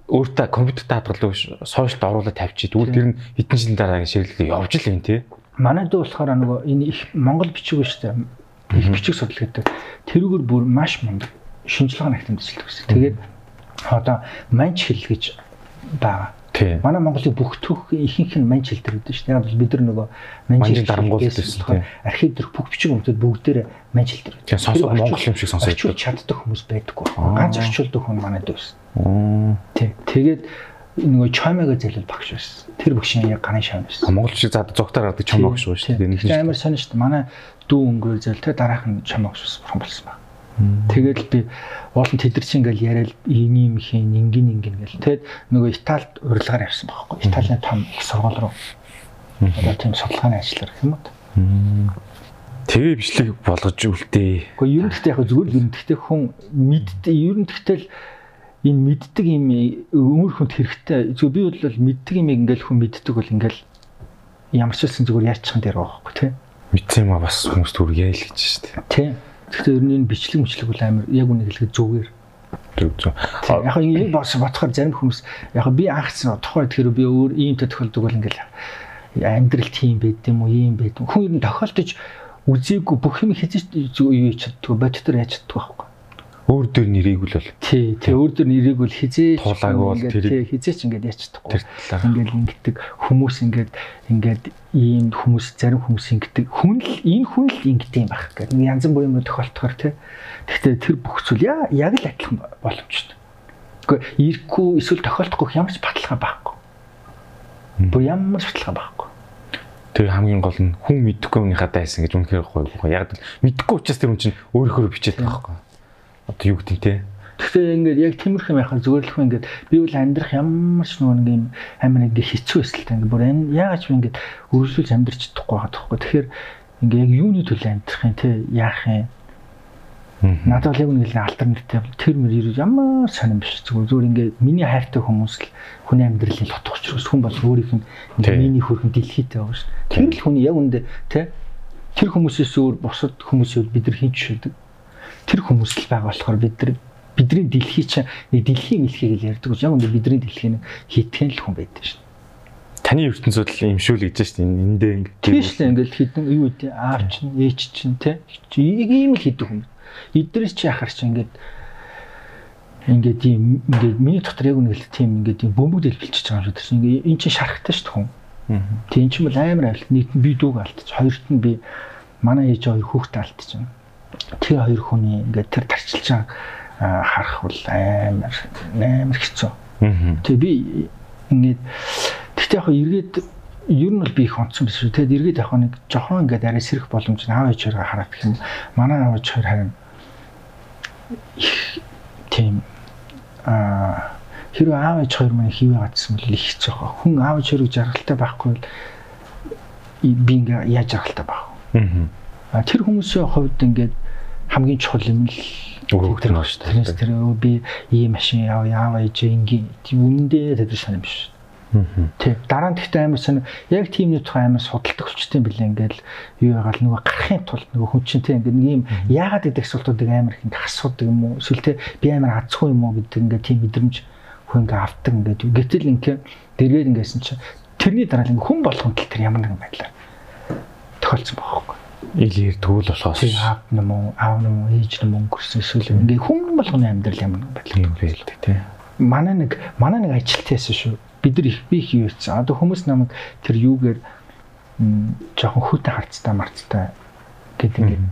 өөртөө компьютерт хадгалдаг сошиалд оруулаад тавьчих. Тэгвэл тэр нь хэдэн жилийн дараа ширлэлээ явж л юм те. Манай дүү болохоор нөгөө энэ их Монгол бичиг шүү дээ. Их бичиг судлал гэдэг. Тэрүүгээр бүр маш мундаг шинжилгээ ажилладаг гэсэн. Тэгээд одоо манч хэл гэж байгаа. Тийм. Манай Монголын бүх түүх ихэнх нь манч хэл байдаг шүү дээ. Яг бол бид нар нөгөө манч хэл дарангуулдаг шүү. Архив дээр бүх бичиг өмтөд бүгдээр манч хэл дээр. Тийм сонсох монгол юм шиг сонсож байна. Чаддаг хүмүүс байдаггүй. Ганц орчуулдаг хүн манай дээр байсан. Тийм. Тэгээд нөгөө чамаага зэлэл багш байсан. Тэр багшийн яг гарын шам байсан. Монгол шиг зад зогтоор гардаг чам багш шүү дээ. Нэг нь амар сонь шүү дээ. Манай дүү өнгөрөө зэл тэ дараах нь чам багш болсон болсон байна. Тэгэл би уулын тедэрч ингээл яриад ийм юм хийн ингэн ингэн гэл. Тэгэд нөгөө Италид урилгаар явсан байхгүй. Италийн том их сургууль руу. Одоо тийм судалгааны ажлаар гэх юм уу. Тэгээ бичлэг болгож үлдээ. Гэхдээ ер нь гэхдээ яг зүгээр л ер нь гэхдээ хүн мэддэг ер нь гэхдээ л энэ мэддэг юм өмөр хүнд хэрэгтэй. Зүгээр би бол мэддэг юм ингээл хүн мэддэг бол ингээл ямар ч хэлсэн зүгээр яачих юм дээр байгаа байхгүй тий. Мэдсэн юм а бас хүмүүс түр яа л гэж шүү дээ. Тий. Гэхдээ ер нь энэ бичлэг мөчлөг бол амар яг үнийг хэлэхэд зүгээр. Зүг зүг. Яг энэ бас бодохоор зарим хүмүүс яг би анхсан тухайд тэр би өөр иймтэй тохиолдог бол ингээл амьдрал тийм байд юм уу ийм байд. Хүн ер нь тохиолдож үзээгүй бүх юм хийж юу хийж чаддгүй бодтоор яаж чаддгүй байхгүй өөр дөр нэрийг л бол. Тий тий өөр дөр нэрийг бол хизээ туулаагүй бол тэр хизээч ингээд яач чадахгүй ингээд ингэдэг хүмүүс ингээд ингээд ийм хүмүүс зарим хүмүүс ингэдэг. Хүн л энэ хүн л ингэдэг юм байх гэдэг янз бүрийн юм тохиолдохоор тий. Гэхдээ тэр бүх зүйл яг л адилхан боломжтой үгүй ирэхгүй эсвэл тохиолдохгүй ямар ч баталгаа байхгүй. Бүр ямар ч баталгаа байхгүй. Тэр хамгийн гол нь хүн мэдхгүй юмнийхаа дайсан гэж үнэхээр гоё. Яг мэдхгүй учраас тэр хүн чинь өөрөөр бичээд байгаа байхгүй одоо юу гэдэг те. Гэхдээ ингээд яг тиймэрхүү байхаар зөвөрлөх ингээд би бол амьдрах ямар ч нэг юм амин ингээд хэцүү эсвэл та ингээд бүр яагаад ч ингээд өргөжлүүлж амьдрч чадахгүй байгаа тоххой. Тэгэхээр ингээд яг юуны төлөө амьдрах юм те яах юм. Надад бол яг нэг л альтернатив тэр мөр ирж ямар сонирн биш зүгээр зүгээр ингээд миний хайртай хүмүүс л хүний амьдралын тотох учраас хүн бол өөрийнх нь миний хөрхөн дэлхийтэй байгаа шүү. Тэр л хүний яг үндэ те тэр хүмүүсээс өөр бусад хүмүүсүүд бид нар хинч шүдэг тэр хүмүүс л байгаа болохоор бид нар бидний дэлхий чинь нэг дэлхийн мэлхийг л ярьдаг гэж яг үндэ бидний дэлхийн хитгэн л хүн байдаг шин. Таны ертөнцөд л имшүүл гэж шин эндээ ингэ. Тийм шүү ингээл хідэн юу үгүй аав чинь ээж чинь те ийм л хийдэг хүн. Эдрээс чи ахаар чи ингээд ингээд ийм ингээд миний дотор яг үнэ л тийм ингээд ийм бөмбөг дэлбэлчихэж байгаа юм шиг ингээд эн чинь шарахтай шүү хүн. Тийм ч юм бол амар авилт нийт нь би дүүг алдчих. Хоёрт нь би манай ээж хоёр хүүхдээ алдчих тэр хоёр хүний ингээд тэр тарчилчаа харах бол амар амар хэцүү. Тэгээ би ингээд тэгтээ яг эргээд ер нь бол би их онцсон биш шүү. Тэгэд эргээд яг нэг жохон ингээд арай сэрэх боломж аав ээжээрээ хараад гэх юм. Манай аав ээж харин тийм аа хэрвээ аав ээж хоёр маань хийвээ гадсан бол их хэцүү хаа. Хүн аав ээж хоёрыг жаргалтай байхгүй бол би ингээ яаж жаргалтай байх вэ? Аа тэр хүмүүсийн хувьд ингээд хамгийн чухал юм л тэр шүү дээ. Тэрнээс тэр би ийм машин яав яав ээж ингийн үнэндээ тэр санаа биш. Тэг. Дараа нь тэгтээ амар сонь яг тийм нэг тухай амар судалдаг болчтой юм билээ ингээл юу ягаал нөгөө гарахын тулд нөгөө хүн чинь тийм ингээд нэг юм яагаад гэдэг асуултуудыг амар их ингээд асуудаг юм уу эсвэл те би амар азгүй юм уу гэдэг ингээд тийм мэдрэмж хүн ингээд авдаг ингээд гэтэл ингээд дэргээд ингэсэн чинь тэрний дараа л хүн болгонд л тэр ямар нэгэн байдлаар тохиолдсон байхгүй илээр төгөл болохоос аав юм уу аав юм уу ээж юм өнгөрсөн эсвэл ингээ хүн болгоны амьдрал ямар байдлаа юм бэ л тий. Манай нэг манай нэг ажилтайсэн шүү. Бид нар их би их юу ийцэн. Одоо хүмүүс намайг тэр юугээр жоохон хөтэ харцтай марцтай гэдэг ингээ.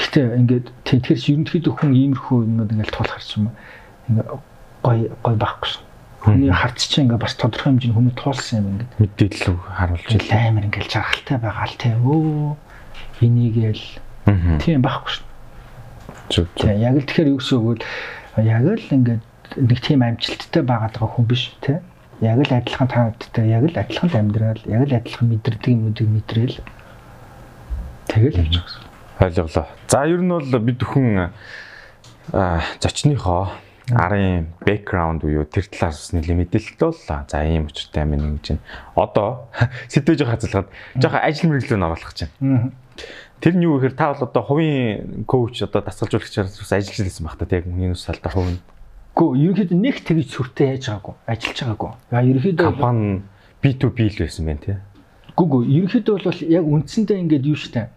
Гэхдээ ингээд тэр ерөнхийдөө хүн иймэрхүү юмнууд ингээл тулахар ч юм ингээ гой гой байхгүй шүү. Хүний харц чинь ингээ бас тодорхой хэмжээний хүний туулсан юм ингээ мэдээлэл харуулж амар ингээл жаргалтай байгаа л те. Өө энийгээл тийм байхгүй шүү. Зүг зүг. Тийм яг л тэгэхээр юу гэсэн үг вэ? Яг л ингээд нэг тийм амжилттай байгаа хүн биш те. Яг л адилхан таадтай, яг л адилхан амьдрал, яг л адилхан мэдэрдэг юмнуудыг мэдрээл. Тэгэл явж байгаа гэсэн. Ойлголоо. За ер нь бол бид бүхэн зочныхоо арын бэкграунд буюу тэр талаас нэлээд мэдээлэлтэй боллоо. За ийм учиртай юм нэг чинь одоо [laughs] сэтгэж хазалгаад жоохон ажил мэргэжлөө оруулах гэж байна. Тэр нь юу гэхээр та бол одоо хувийн коуч одоо дасгалжуулагчаар бас ажиллаж байсан баг та яг миний нүс салдаа хувийн. Гэхдээ ерөнхийдөө нэг тэгж сүртэй яаж байгаагүй, ажиллаж байгаагүй. Яа ерөнхийдөө компани B2B л байсан байх тий. Гүгүү ерөнхийдөө бол яг үндсэндээ ингээд юу штэ.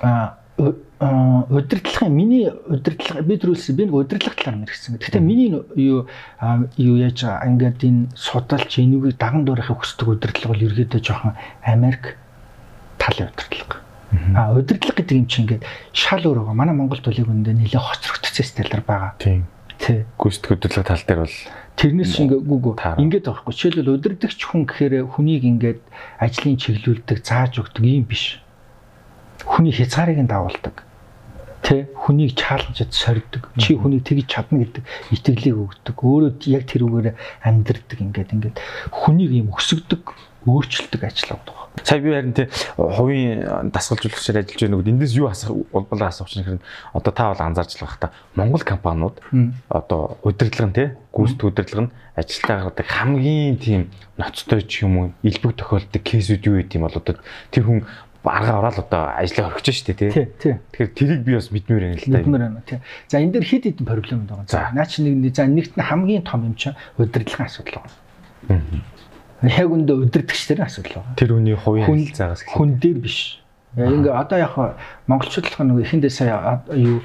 А удирдлагын миний удирдлага би төрүүлсэн би нэг удирдлага талаар мэрэгсэн. Гэхдээ миний юу юу яаж байгаа ингээд энэ судалж энүүгийг даган дуурайхыг хүсдэг удирдлага бол ерөөдөө жоохон Америк талын удирдлага. А удирдлага гэдэг юм чинь ингээд шал өөр байгаа. Манай Монголд үлийг үндэ нэлээд хоцрогдсон стайлаар байгаа. Тийм. Тий. Гүйцэтгэх удирдлага тал дээр бол тэрнээс чинь ингээд гүгүү ингээд байгаа хгүй. Жишээлбэл удирдахч хүн гэхээр хүнийг ингээд ажлын чиглүүлдэг, зааж өгдөг юм биш. Хүний хязгаарыг нь дагуулдаг тэ хүнийг чаленжд сорддог. Чи хүнийг тэгж чадна гэдэг итгэлийг өгдөг. Өөрөө яг тэр үгээр амьдрдаг ингээд ингээд хүнийг юм өсгдөг, өөрчилдөг ажил авдаг. Сая би харин тий хувийн дасгалжуулагчаар ажиллаж байгаа нүгд эндээс юу асах улбалаа асууч нэхэр одоо та бол анзаарч байгаа та Монгол компаниуд одоо удирдлага нь тий гүйцэтгэх удирдлага нь ажилтаа гаргадаг хамгийн тийм ноцтой ч юм уу илбэг тохиолддог кейсүүд юу гэдэм бол одоо тэр хүн арга ороод одоо ажлаа орхиж штэ тий. Тэгэхээр тэрийг би бас мэдмээр байна л да. Мэдмээр байна тий. За энэ дээр хэд хэдэн проблем байгаа. За наа чи нэг за нэгт нь хамгийн том юм чинь удирдлагын асуудал байна. Яг үндэ удирдагчдын асуудал байна. Тэр үний хувийн харилцаагаас хүн дээр биш. Ингээ одоо яг монголчлох нэг эхэндээ сая юу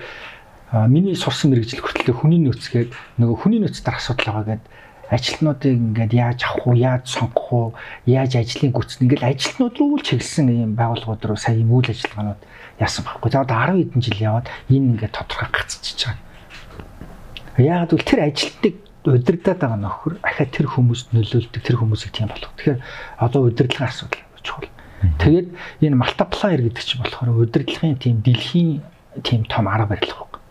миний сурсан мэрэгжил хүртэл хүний нөөцгээд нөгөө хүний нөөц дээр асуудал байгаа гэдэг ажилтнуудыг ингээд яаж авах уу, яаж сонгох уу, яаж ажлын гүцэн ингээд ажилтнууд руу л чиглэсэн ийм байгууллагууд руу сая ийм үйл ажиллагаанууд яасан байхгүй. За одоо 10 хэдэн жил яваад энэ ингээд тодорхой гацчихж байгаа. Яг л тэр ажилтныг удирдах байгаа нөхөр ахаа тэр хүмүүст нөлөөлдөг тэр хүмүүсийг тийм болгох. Тэгэхээр одоо удирдлагын асуудал чухал. Тэгээд энэ multiplier гэдэг чинь болохоор удирдлагын тийм дэлхийн тийм том арга барил байхгүй.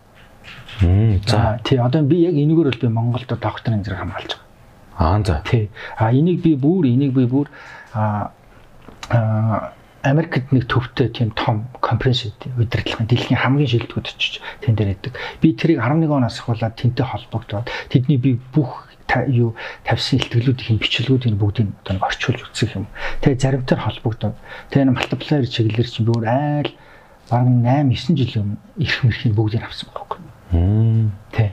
За тий одоо би яг энэгээр бол би Монголд докторын зэрэг хамгаалж байгаа. Аа за. Тий. А энийг би бүр энийг би бүр а Америкт нэг төвтэй тийм том конференц удирдлагын дэлхийн хамгийн шилдэгүүд очиж тэн дээр идэг. Би тэрийг 11 оноос ахуулаад тэнтэй холбогдоод тэдний би бүх юу тавьсан илтгэлүүдийн бичлэгүүдийн бүгдийг одоо нэг орчуулж үзэх юм. Тэгээ заримтаар холбогдоод тэгээ нэг мультиплеер чиглэлэр чинь би өөр айл бараг 8 9 жилийн өмнө их мэрхийн бүгдийг авсан байхгүй. Тэ.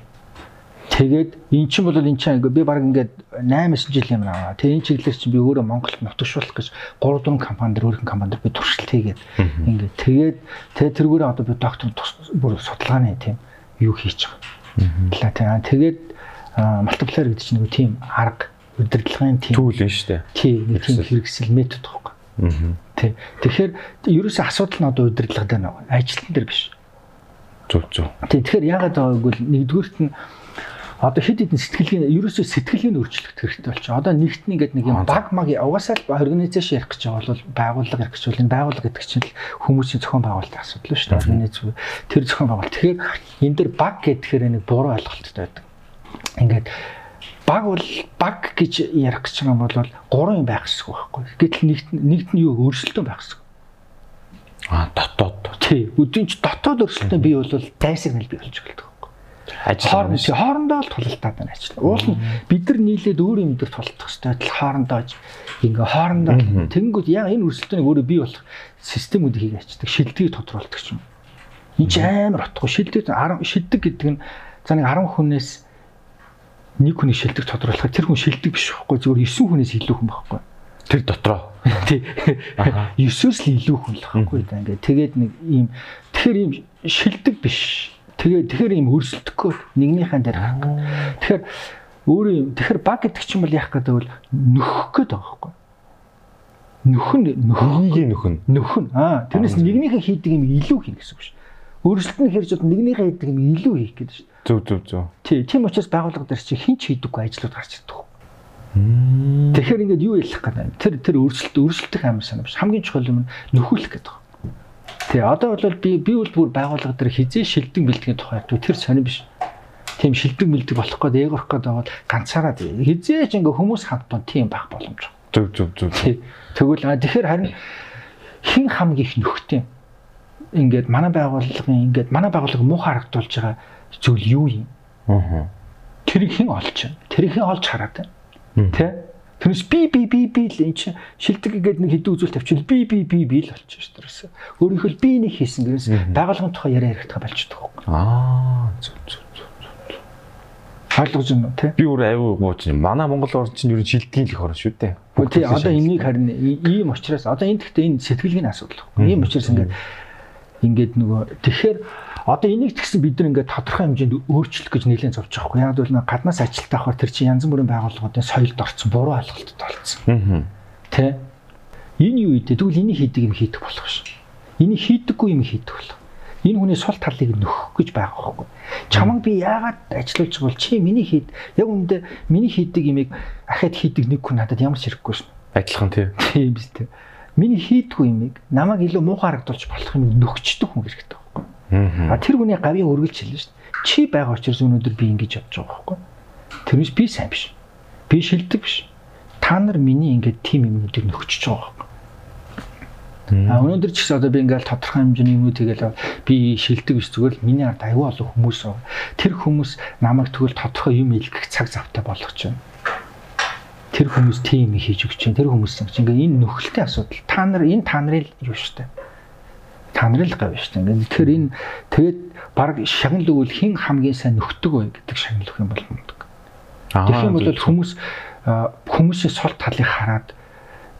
Тэгээд эн чинь бол эн чинь би баг ингээд 8 9 жилийн өмнө аваа. Тэгээ энэ чиглэлээр чинь би өөрөө Монголд нутагшуулах гэж 3 4 компани дээр өөрхөн компани дээр би туршилт хийгээд ингээд тэгээд тэгээ тэргүүрээ одоо би доктор бүр судалгааны тийм юу хийж байгаа. Тэгээд мультиплеер гэдэг чинь нэг тийм арга удирдлагын тийм түүл нь шүү дээ. Тийм нэг тийм хэрэгсэл метод байхгүй. Тий. Тэгэхээр ерөөсөө асуудал нь одоо удирдлага дээр нэг ажилтан дээр биш. Зүг зүг. Тий. Тэгэхээр яагаад байгааг бол нэгдүгürt нь одоо хэд хэдэн сэтгэлийн ерөөсөө сэтгэлийн өөрчлөлт хэрэгтэй болчих. Одоо нэгт нэгэд нэг юм баг маг угаасаа л организацийн ярих гэж байгаа бол байгууллага ярих гэж бол энэ байгууллага гэдэг чинь л хүмүүсийн зохион байгуулалтын асуудал шүү дээ. Организ тэр зохион байгуулалт. Тэгэхээр энэ дэр баг гэхээр нэг буруу ойлголттой байдаг. Ингээд баг бол баг гэж ярих гэж байгаа юм бол гурван юм байх хэрэгтэй байхгүй. Гэтэл нэгт нэгт нь юу өөрчлөлтөө байх хэрэгтэй. А дотоод. Тий. Өдөрч дотоод өөрчлөлтөө бий бол дайсагнал бий болж эхэлдэг ажил хооронд хоорондоо л тулалдаад байна ажил. Уул нь бид нар нийлээд өөр юм дээр тулалдах хэрэгтэй. Хоорондоо ингээ хоорондоо тэгэнгүүт яг энэ өрсөлдөөнийг өөрөө бий болох системүүдийг хийж ачдаг. Шилдгийг тодруулдаг юм. Энд ч амар утгагүй шилдэг 10 шилдэг гэдэг нь за нэг 10 хүнээс нэг хүний шилдэг тодруулахад тэр хүн шилдэг биш байхгүй зүгээр 9 хүнээс илүү хүн байхгүй. Тэр дотроо. Тий. 9-өөс л илүү хүн л байхгүй. Ингээ тэгээд нэг ийм тэгэхээр ийм шилдэг биш Тэгээ тэгэхээр юм өрсөлдөхгүй нэгнийхэн дээр харах. Тэгэхээр өөрөө юм тэгэхээр баг гэдэг чинь бол яах гэдэг бол нөхөх гээд байгаа байхгүй. Нөхөн нөхөнийг нөхөн. Нөхөн. Аа тэрнээс нэгнийхээ хийдэг юм илүү хийнэ гэсэн үг шүү. Өөрсөлт нь хэрж бол нэгнийхээ хийдэг юм илүү хийх гэдэг шүү. Зөв зөв зөв. Тий, тийм учраас байгууллага дээр чи хинч хийдэггүй ажлууд гарч ирдэг. Тэгэхээр ингээд юу ялах гэдэг юм. Тэр тэр өөрчлөлт өөрчлөлтөх амар санаа биш. Хамгийн чухал юм нь нөхөөлөх гэдэг Тэ одоо бол би би бол бүр байгууллага дээр хизээ шилдэг бэлтгэхийн тухай тэр сонир биш. Тийм шилдэг бэлдэг болох гээд ээгорох гээд байгаа бол ганцаараа хизээч ингээ хүмүүс хамтан тийм байх боломж. Зүг зүг зүг. Тэгвэл тэгэхээр харин хин хамгийн их нөхтэй ингээд манай байгууллагын ингээд манай байгууллага муу харагдуулж байгаа зүйл юу юм? Аа. Тэрийг хэн олж байна? Тэрийг хэн олж хараад байна? Тэ? Тэрнээс би би би би л эн чинь шилдэг гэдэг нэг хэдэн үзүүл тавьчихвал би би би би л болчих шүү дээ. Өөрийнхөө би нэг хийсэн гэрээс байгууллагын тухай яриа ярих болчихдог. Аа зүг зүг ойлгож байна тий? Би өөр аюу мууч юм. Манай Монгол орн чинь ер нь шилдгийн л их орн шүү дээ. Тий одоо энийг харин ийм учраас одоо энэ гэхдээ энэ сэтгэлгээний асуудал. Ийм учраас ингээд ингээд нөгөө тэгэхээр одоо энийг тэгсэн бид нар ингээд тодорхой хэмжээнд өөрчлөх гэж нэлээд зовж байгаа хгүй. Яг бол гаднаас ажилтаа авахар тэр чинь янз бүрийн байгууллагуудын соёлд орсон буруу ойлголтод болцсон. Аа. Тэ? Энэ юу ийдэ тэгвэл энийг хийдэг юм хийдэг болох ш. Энийг хийдэггүй юм хийдэг болох энэ хүний сул талыг нөхөх гэж байгаа байхгүй. Чамаг би яагаад байгаа бол чи миний хийд яг үүндээ миний хийдэг имийг ахад хийдэг нэг хүн надад ямар ч хэрэггүй шин. Адилхан тий. Тийм биз дээ. Миний хийдгүй имийг намайг илүү муухай харагдуулж болох юм нөхчдөг хүн хэрэгтэй. А тэр хүний гавьяа өргөлж хэлнэ шин. Чи байгаа учраас өнөөдөр би ингэж явж байгаа байхгүй. Тэрнээс би сайн биш. Би шилдэг биш. Та нар миний ингээд тим юмнуудыг нөхчж байгаа байхгүй А өнөөдөр ч гэсэн одоо би ингээл тодорхой хэмжээний юмнууд тэгэл би шилдэг биш зүгээр миний ард аюу олон хүмүүс тэр хүмүүс намайг тэгвэл тодорхой юм илгэх цаг завтай болгож байна. Тэр хүмүүс тийм юм хийж өгч чинь тэр хүмүүс чинь ингээ энэ нөхөлтэй асуудал. Та нар энэ та нарын юу штэ. Та нарын л гав штэ. Ингээ тэгэхээр энэ тэгээд баг шагнал өгвөл хэн хамгийн сайн нөхдөг вэ гэдэг шагнал өгөх юм бол мундаг. Тэгэх юм бол хүмүүс хүмүүсийн сул талыг хараад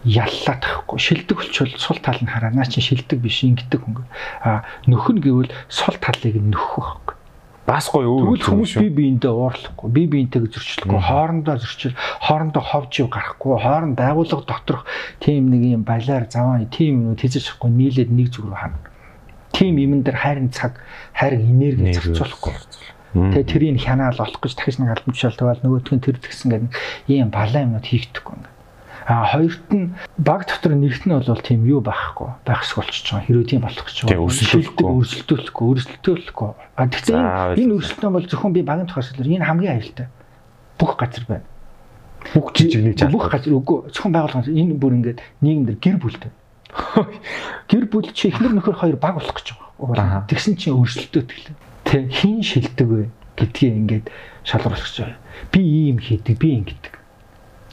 яллаад тахгүй шилдэг болчвол сул тал нь хараа наа чи шилдэг биш ингэдэг хүн а нөхөн гэвэл сул талыг нөхөх байхгүй бас гоё өөр хүмүүс би биендээ уурлахгүй би биентэйг зөрчлөхгүй хоорондоо зөрчил хоорондоо ховж ив гарахгүй хооронд байгууллага доторх тийм нэг юм балиар заваа тийм юм тэжиж чадахгүй нийлээд нэг зүг рүү хана. Тийм юмн дээр хайрын цаг хайрын энерги зарцуулахгүй. Тэгээ тэрийг хянаал олох гэж дахиж нэг албан тушаал тавиал нөгөөтг нь тэр тэгсэн гэдэг ийм балаа юмнууд хийгдэхгүй ингээ А хоёрт нь баг дотор нэгт нь бол тийм юу байхгүй байх шиг болчихж байгаа. Хэрвээ тийм болох гэж байгаа. Өрсөлдөлтөхгүй, өрсөлдөлтөхгүй, өрсөлдөлтөхгүй. А тэгэхээр энэ өрсөлдөөн бол зөвхөн би багийн тухай хэлэр энэ хамгийн аюултай. Бүх газар байна. Бүх жижигний чад. Бүх газар үгүй зөвхөн байгууллага энэ бүр ингээд нийгэмдэр гэр бүлтэй. [laughs] Гэр бүл чи эхнэр нөхөр хоёр баг болох гэж байгаа. Тэгсэн чинь өрсөлдөө тэглээ. Тэ хин шилдэг вэ гэдгийг ингээд гэж байгаа. Би ийм хийдэг, би ингэдэг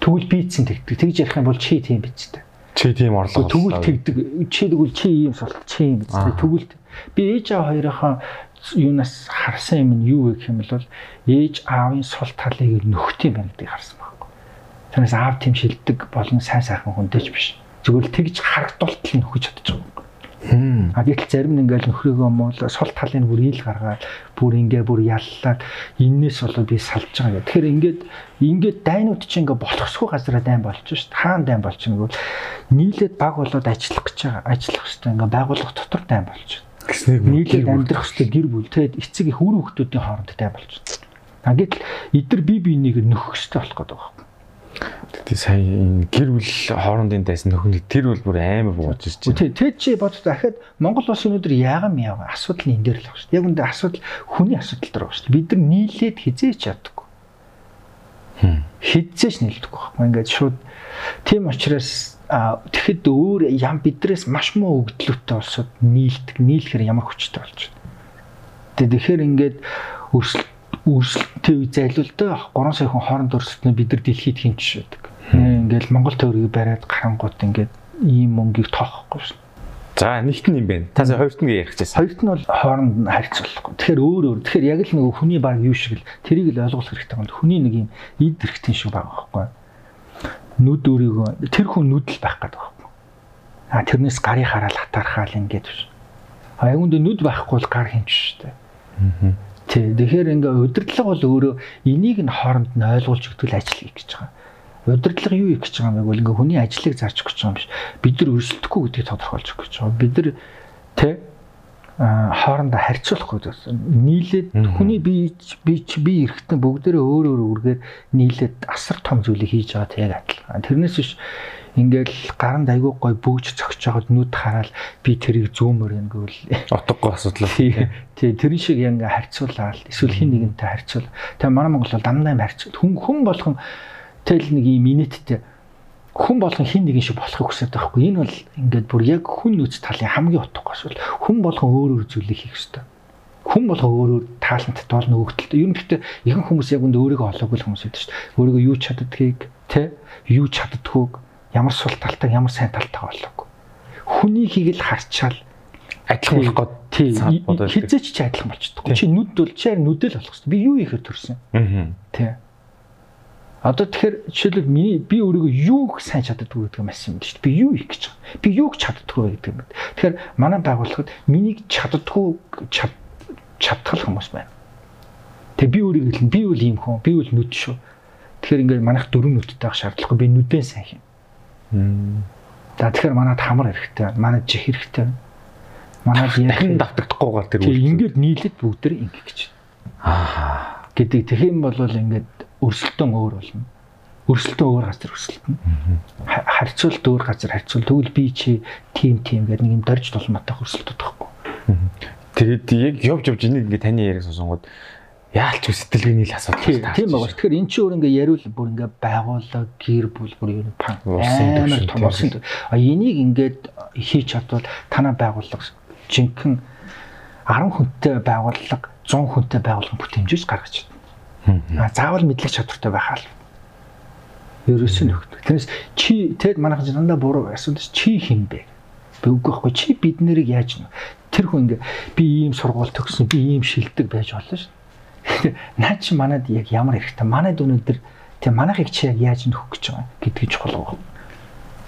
Тэгвэл бийцэн тэгдэг. Тэгж ярих юм бол чи тийм бицтэй. Чи тийм орлого. Тэгвэл тэгдэг. Чи тэгвэл чи ийм султ чи ийм бицтэй. Тэгвэл би ээж аав хоёрынхоо юунаас харсан юм нь юу вэ гэх юм бол ээж аавын сул талыг нөхт юм байна гэдгийг харсан байхгүй. Тэрнээс аав тийм шилдэг болон сайн сайхан хүнтэйч биш. Зүгээр л тэгж харагдуултал нь нөхөж чадчих. А гэтэл зарим нь ингээл нөхрөөгөө муул сул талын бүр ил гаргаад бүр ингээ бүр яллаад энээс болоо би салж байгаа гэх. Тэгэхээр ингээд ингээд дайнууд чинь ингээ болохсгүй газараа дайн болж шít. Хаан дайн болж бол нийлээд баг болоод ажиллах гэж байгаа. Ажиллах хэрэгтэй ингээ байгууллага дотор дайн болж байна. Нийлээд амьдрах хэрэгтэй гэр бүл тэгээд эцэг их үр хүүхдүүдийн хооронд дайн болж байна. А гэтэл эдгээр бие биенийг нөхөх хэрэгтэй болох гэдэг байна. Тэгээ сая энэ гэр бүл хоорондын дайсан нөхөнд тэр бол бүр амар бууж ирж байна. Тий, тэр чи бод дахиад Монгол улс өнөөдөр яаган яага асуудал энэ дээр л байна шүү дээ. Яг үндэ асуудал хүний асуудал дээр байна шүү дээ. Бид нар нийлээд хизээч чаддаггүй. Хизээч нийлдэггүй байхгүй. Ингээд шууд тийм учраас тэгэхэд өөр ям бидрээс маш муу өгдлөттэй болсод нийлдэг. Нийлэхээр ямар хүчтэй болж байна. Тэгэхээр ингээд өрсөлд өрсөлдөлтөө дөө 3 сая хүн хооронд өрсөлдөнө бид нар дэлхийд хинч шээдэг. Ингээл Монгол төгрөгийг бариад гарангууд ингээд ийм мөнгийг тоохгүй шин. За нэгт нь юм байна. Та сая хоёрт нь ярих гэсэн. Хоёрт нь бол хооронд нь харьцуулахгүй. Тэгэхээр өөр өөр. Тэгэхээр яг л нөгөө хүний баг юу шиг л тэрийг л ойлгох хэрэгтэй байна. Хүний нэг юм эд хэрэгтэй шиг байгаа байхгүй. Нүд өөрийгөө тэр хүн нүдл байх гэдэг байхгүй. А тэрнээс гарыг хараад хатаархаал ингээд. А яг үндэ нүд байхгүй бол гар хинч штэ. Аа Тий. Тэгэхээр ингээ удирдлага бол өөрөө энийг нь хооронд нь ойлгуулж өгдөл ажил хийх гэж байгаа. Удирдлага юу хийх гэж байгаа юм бэ? Ингээ хүний ажлыг зарж өгч байгаа юм биш. Бид нар өрсөлдөхгүй гэдгийг тодорхойлж өгч байгаа. Бид нар тий хоорондоо харьцуулахгүй. Нийлээд хүний бие би би эрэхтэн бүгдээрээ өөр өөр үргээр нийлээд асар том зүйлийг хийж байгаа тэг адилхан. Тэрнээс биш ингээл гаранд айгүй гой бөөж цогч жагаад нүд хараад би тэрийг зүүмөр ингэвэл утгагүй асуудал. Тий, тэрэн шиг ингээ харьцуулаад эсвэл хин нэгэнтэй харьцуул. Тэгээ манай Монгол бол дандаа юм харьцуул. Хүн хүн болгон тэл нэг юм минуттэй хүн болгон хин нэгэн шиг болохыг хүсэж байгаа хгүй. Энэ бол ингээд бүр яг хүн нөөц талын хамгийн утгагүй асуудал. Хүн болгон өөр өөр зүйлийг хийх ёстой. Хүн болгон өөр өөр тааланттай болно өгдөлтөй. Ер нь гэхдээ ихэнх хүмүүс яг үнд өөрийгөө олоогүй хүмүүс байдаг шүү дээ. Өөрийгөө юу чаддгийг, тэ юу чаддгүйг, ямар сул талтай, ямар сайн талтай олоогүй. Хүний хийгэл харчаал адилхан болох гээд хизээч чи адилхан болчихдог. Чи нүд бол чи нүдэл болох хэрэгтэй. Би юу хийхээр төрсөн. Аа. Тэ Одоо тэгэхээр жишээлбэл миний би өөрийгөө юу сайн чаддаггүй гэдэг юм асуусан юм шүү дээ. Би юу хийх гэж байгаа. Би юуг чаддаггүй гэдэг юм. Тэгэхээр манай байгууллагад миний чаддаггүй чадтгал хүмүүс байна. Тэгээ би өөрийгөө хэлнэ. Би үл юм хүн. Би үл нүд шүү. Тэгэхээр ингээд манайх дөрөв нүдтэй байх шаардлагагүй. Би нүдэн сайн юм. За тэгэхээр манад хамар хэрэгтэй. Манад жих хэрэгтэй. Манад дахин давтагдахгүйгээр тэр үйл. Ингээд нийлээд бүгдээ ингэх гэж. Аа. гэдэг. Юм бол ингээд өрсөлдөөн өөр болно. Өрсөлдөөн өөр газар өрсөлдөнө. Харьцуулт өөр газар харьцуул. Тэгвэл би чи тим тим гэдэг нэг юм дорж тулмаатай өрсөлдөд байхгүй. Тэгээд яг явж явж энийг ингээ таны яриаг сонсонгод яалч сэтгэлгээний л асуудал байна. Тийм байгаа. Тэгэхээр эн чинь өөр ингээ яриул бүр ингээ байгууллага, гэр бүл бүр юу пан амар том болсон. А энийг ингээд хийж чадвал танаа байгууллага жинхэнэ 10 хүнтэй байгууллага 100 хүнтэй байгууллага бүтэмжээс гаргаж байна. Аа заавал мэдлэг чадвартай байх аль. Ерөөс нь хөгдөг. Тэрнээс чи тэгэд манайхан дандаа буруу асуудал чи хин бэ? Би үгүй байхгүй чи бид нэрийг яаж нэ? Тэр хүн ингээ би ийм сургууль төгссөн, би ийм шилдэг байж болно шүү. [laughs] Наа чи манад яг ямар хэрэгтэй? Манайд өнөөдөр тэг манайхыг чи яг яаж нөхөх гэж байгаа гэдгийг чухал байгаа.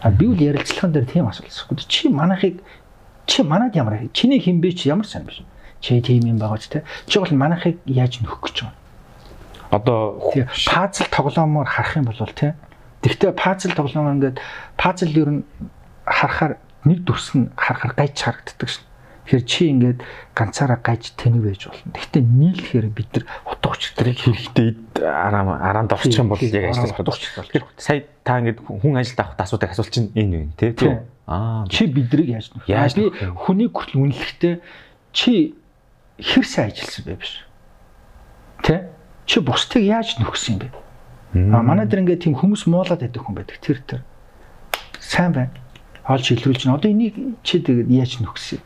А би үл ярилцлаган дээр тийм асуулт асуухгүй. Чи манайхыг чи манад ямар чиний хин бэ чи ямар сайн биш? Чи тийм юм байгаа ч те. Чи бол манайхыг яаж нөхөх гэж байгаа? одоо пазл тоглоомоор харах юм бол тий. Тэгвэл пазл тоглоом ингээд пазл ер нь харахаар нэг дүрс нь харахаар гайж харагддаг шин. Тэгэхээр чи ингээд ганцаараа гайж тэнэг байж болно. Гэхдээ нийлэхээр бид нар утга учирыг хэрэгтэй араа араанд орчих юм бол яг ажиллаж утга учир бол. Тэгэхээр сая та ингээд хүн ажилд авахд асуудаг асуулт чинь энэ байна тий. Аа чи бидрийг яаж нөх? Яаж би хүнийг хүртэл үнэлэхдээ чи хэр сайн ажилласан бэ биш. Тэ? чи бусдыг яаж нөхсөн юм бэ? А манай дээр ингээд тийм хүмүүс муулаад байдаг хүн байдаг тэр тэр. Сайн байна. Олж илрүүлж чинь одоо энийг чи тэгээд яаж нөхсөн?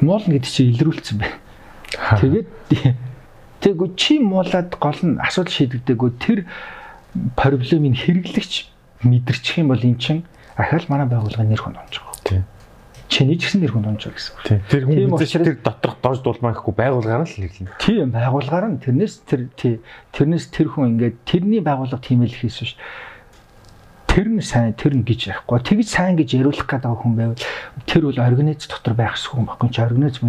Муулна гэдэг чи илрүүлсэн байна. Тэгээд тэггүй чи муулаад гол нь асуудал шийдэгдээгүй тэр проблемыг хэрэглэгч мэдэрчих юм бол эн чин ахаал манай байгууллагын нэр хүн онж байгаа. Тийм чиний ч гэсэн нэр хүн онж гэсэн үг. Тэр хүн мэдээж тэр доторх дорж дуулмаа гэхгүй байгуулгаар нь л хэлнэ. Тийм байгуулгаар нь тэрнээс тэр тэрнээс тэр хүн ингээд тэрний байгууллага тийм л хийсэн ш. Тэр нь сайн тэр нь гэж ярихгүй. Тэгж сайн гэж яриулах гэдэг хүн байвал тэр бол организ дотор байх гэсэн хүн баггүй чи организ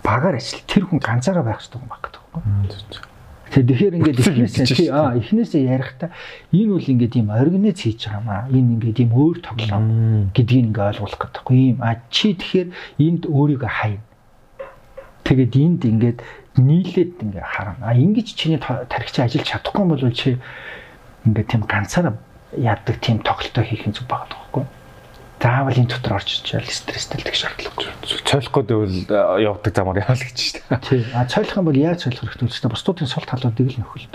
багаар ажил тэр хүн ганцаараа байх гэсэн хүн баг гэдэг байхгүй. Тэгэхээр ингээд эхнээсээ тий аа эхнээсээ ярихдаа энэ үл ингээд ийм организ хийж байгаа маа. Энэ ингээд ийм өөр тоглоом гэдгийг ингээд ойлгуулах гэдэггүй юм. А чи тэгэхээр энд өөрийгөө хайна. Тэгээд энд ингээд нийлээд ингээд харна. А ингэж чиний тархич ажиллаж чадахгүй бол чи ингээд тийм ганцаараа яадаг тийм тоглолтоо хийх нь зүг байгаа байхгүй заавал энэ дотор орж ичээл стресстэй шаардлагагүй. Цойлох гэдэг бол явдаг замаар яваал гэж шүү дээ. Тий. А цойлох юм бол яаж цойлох хэрэгтэй вэ? Бусдын сул талуудыг л нөхөлд.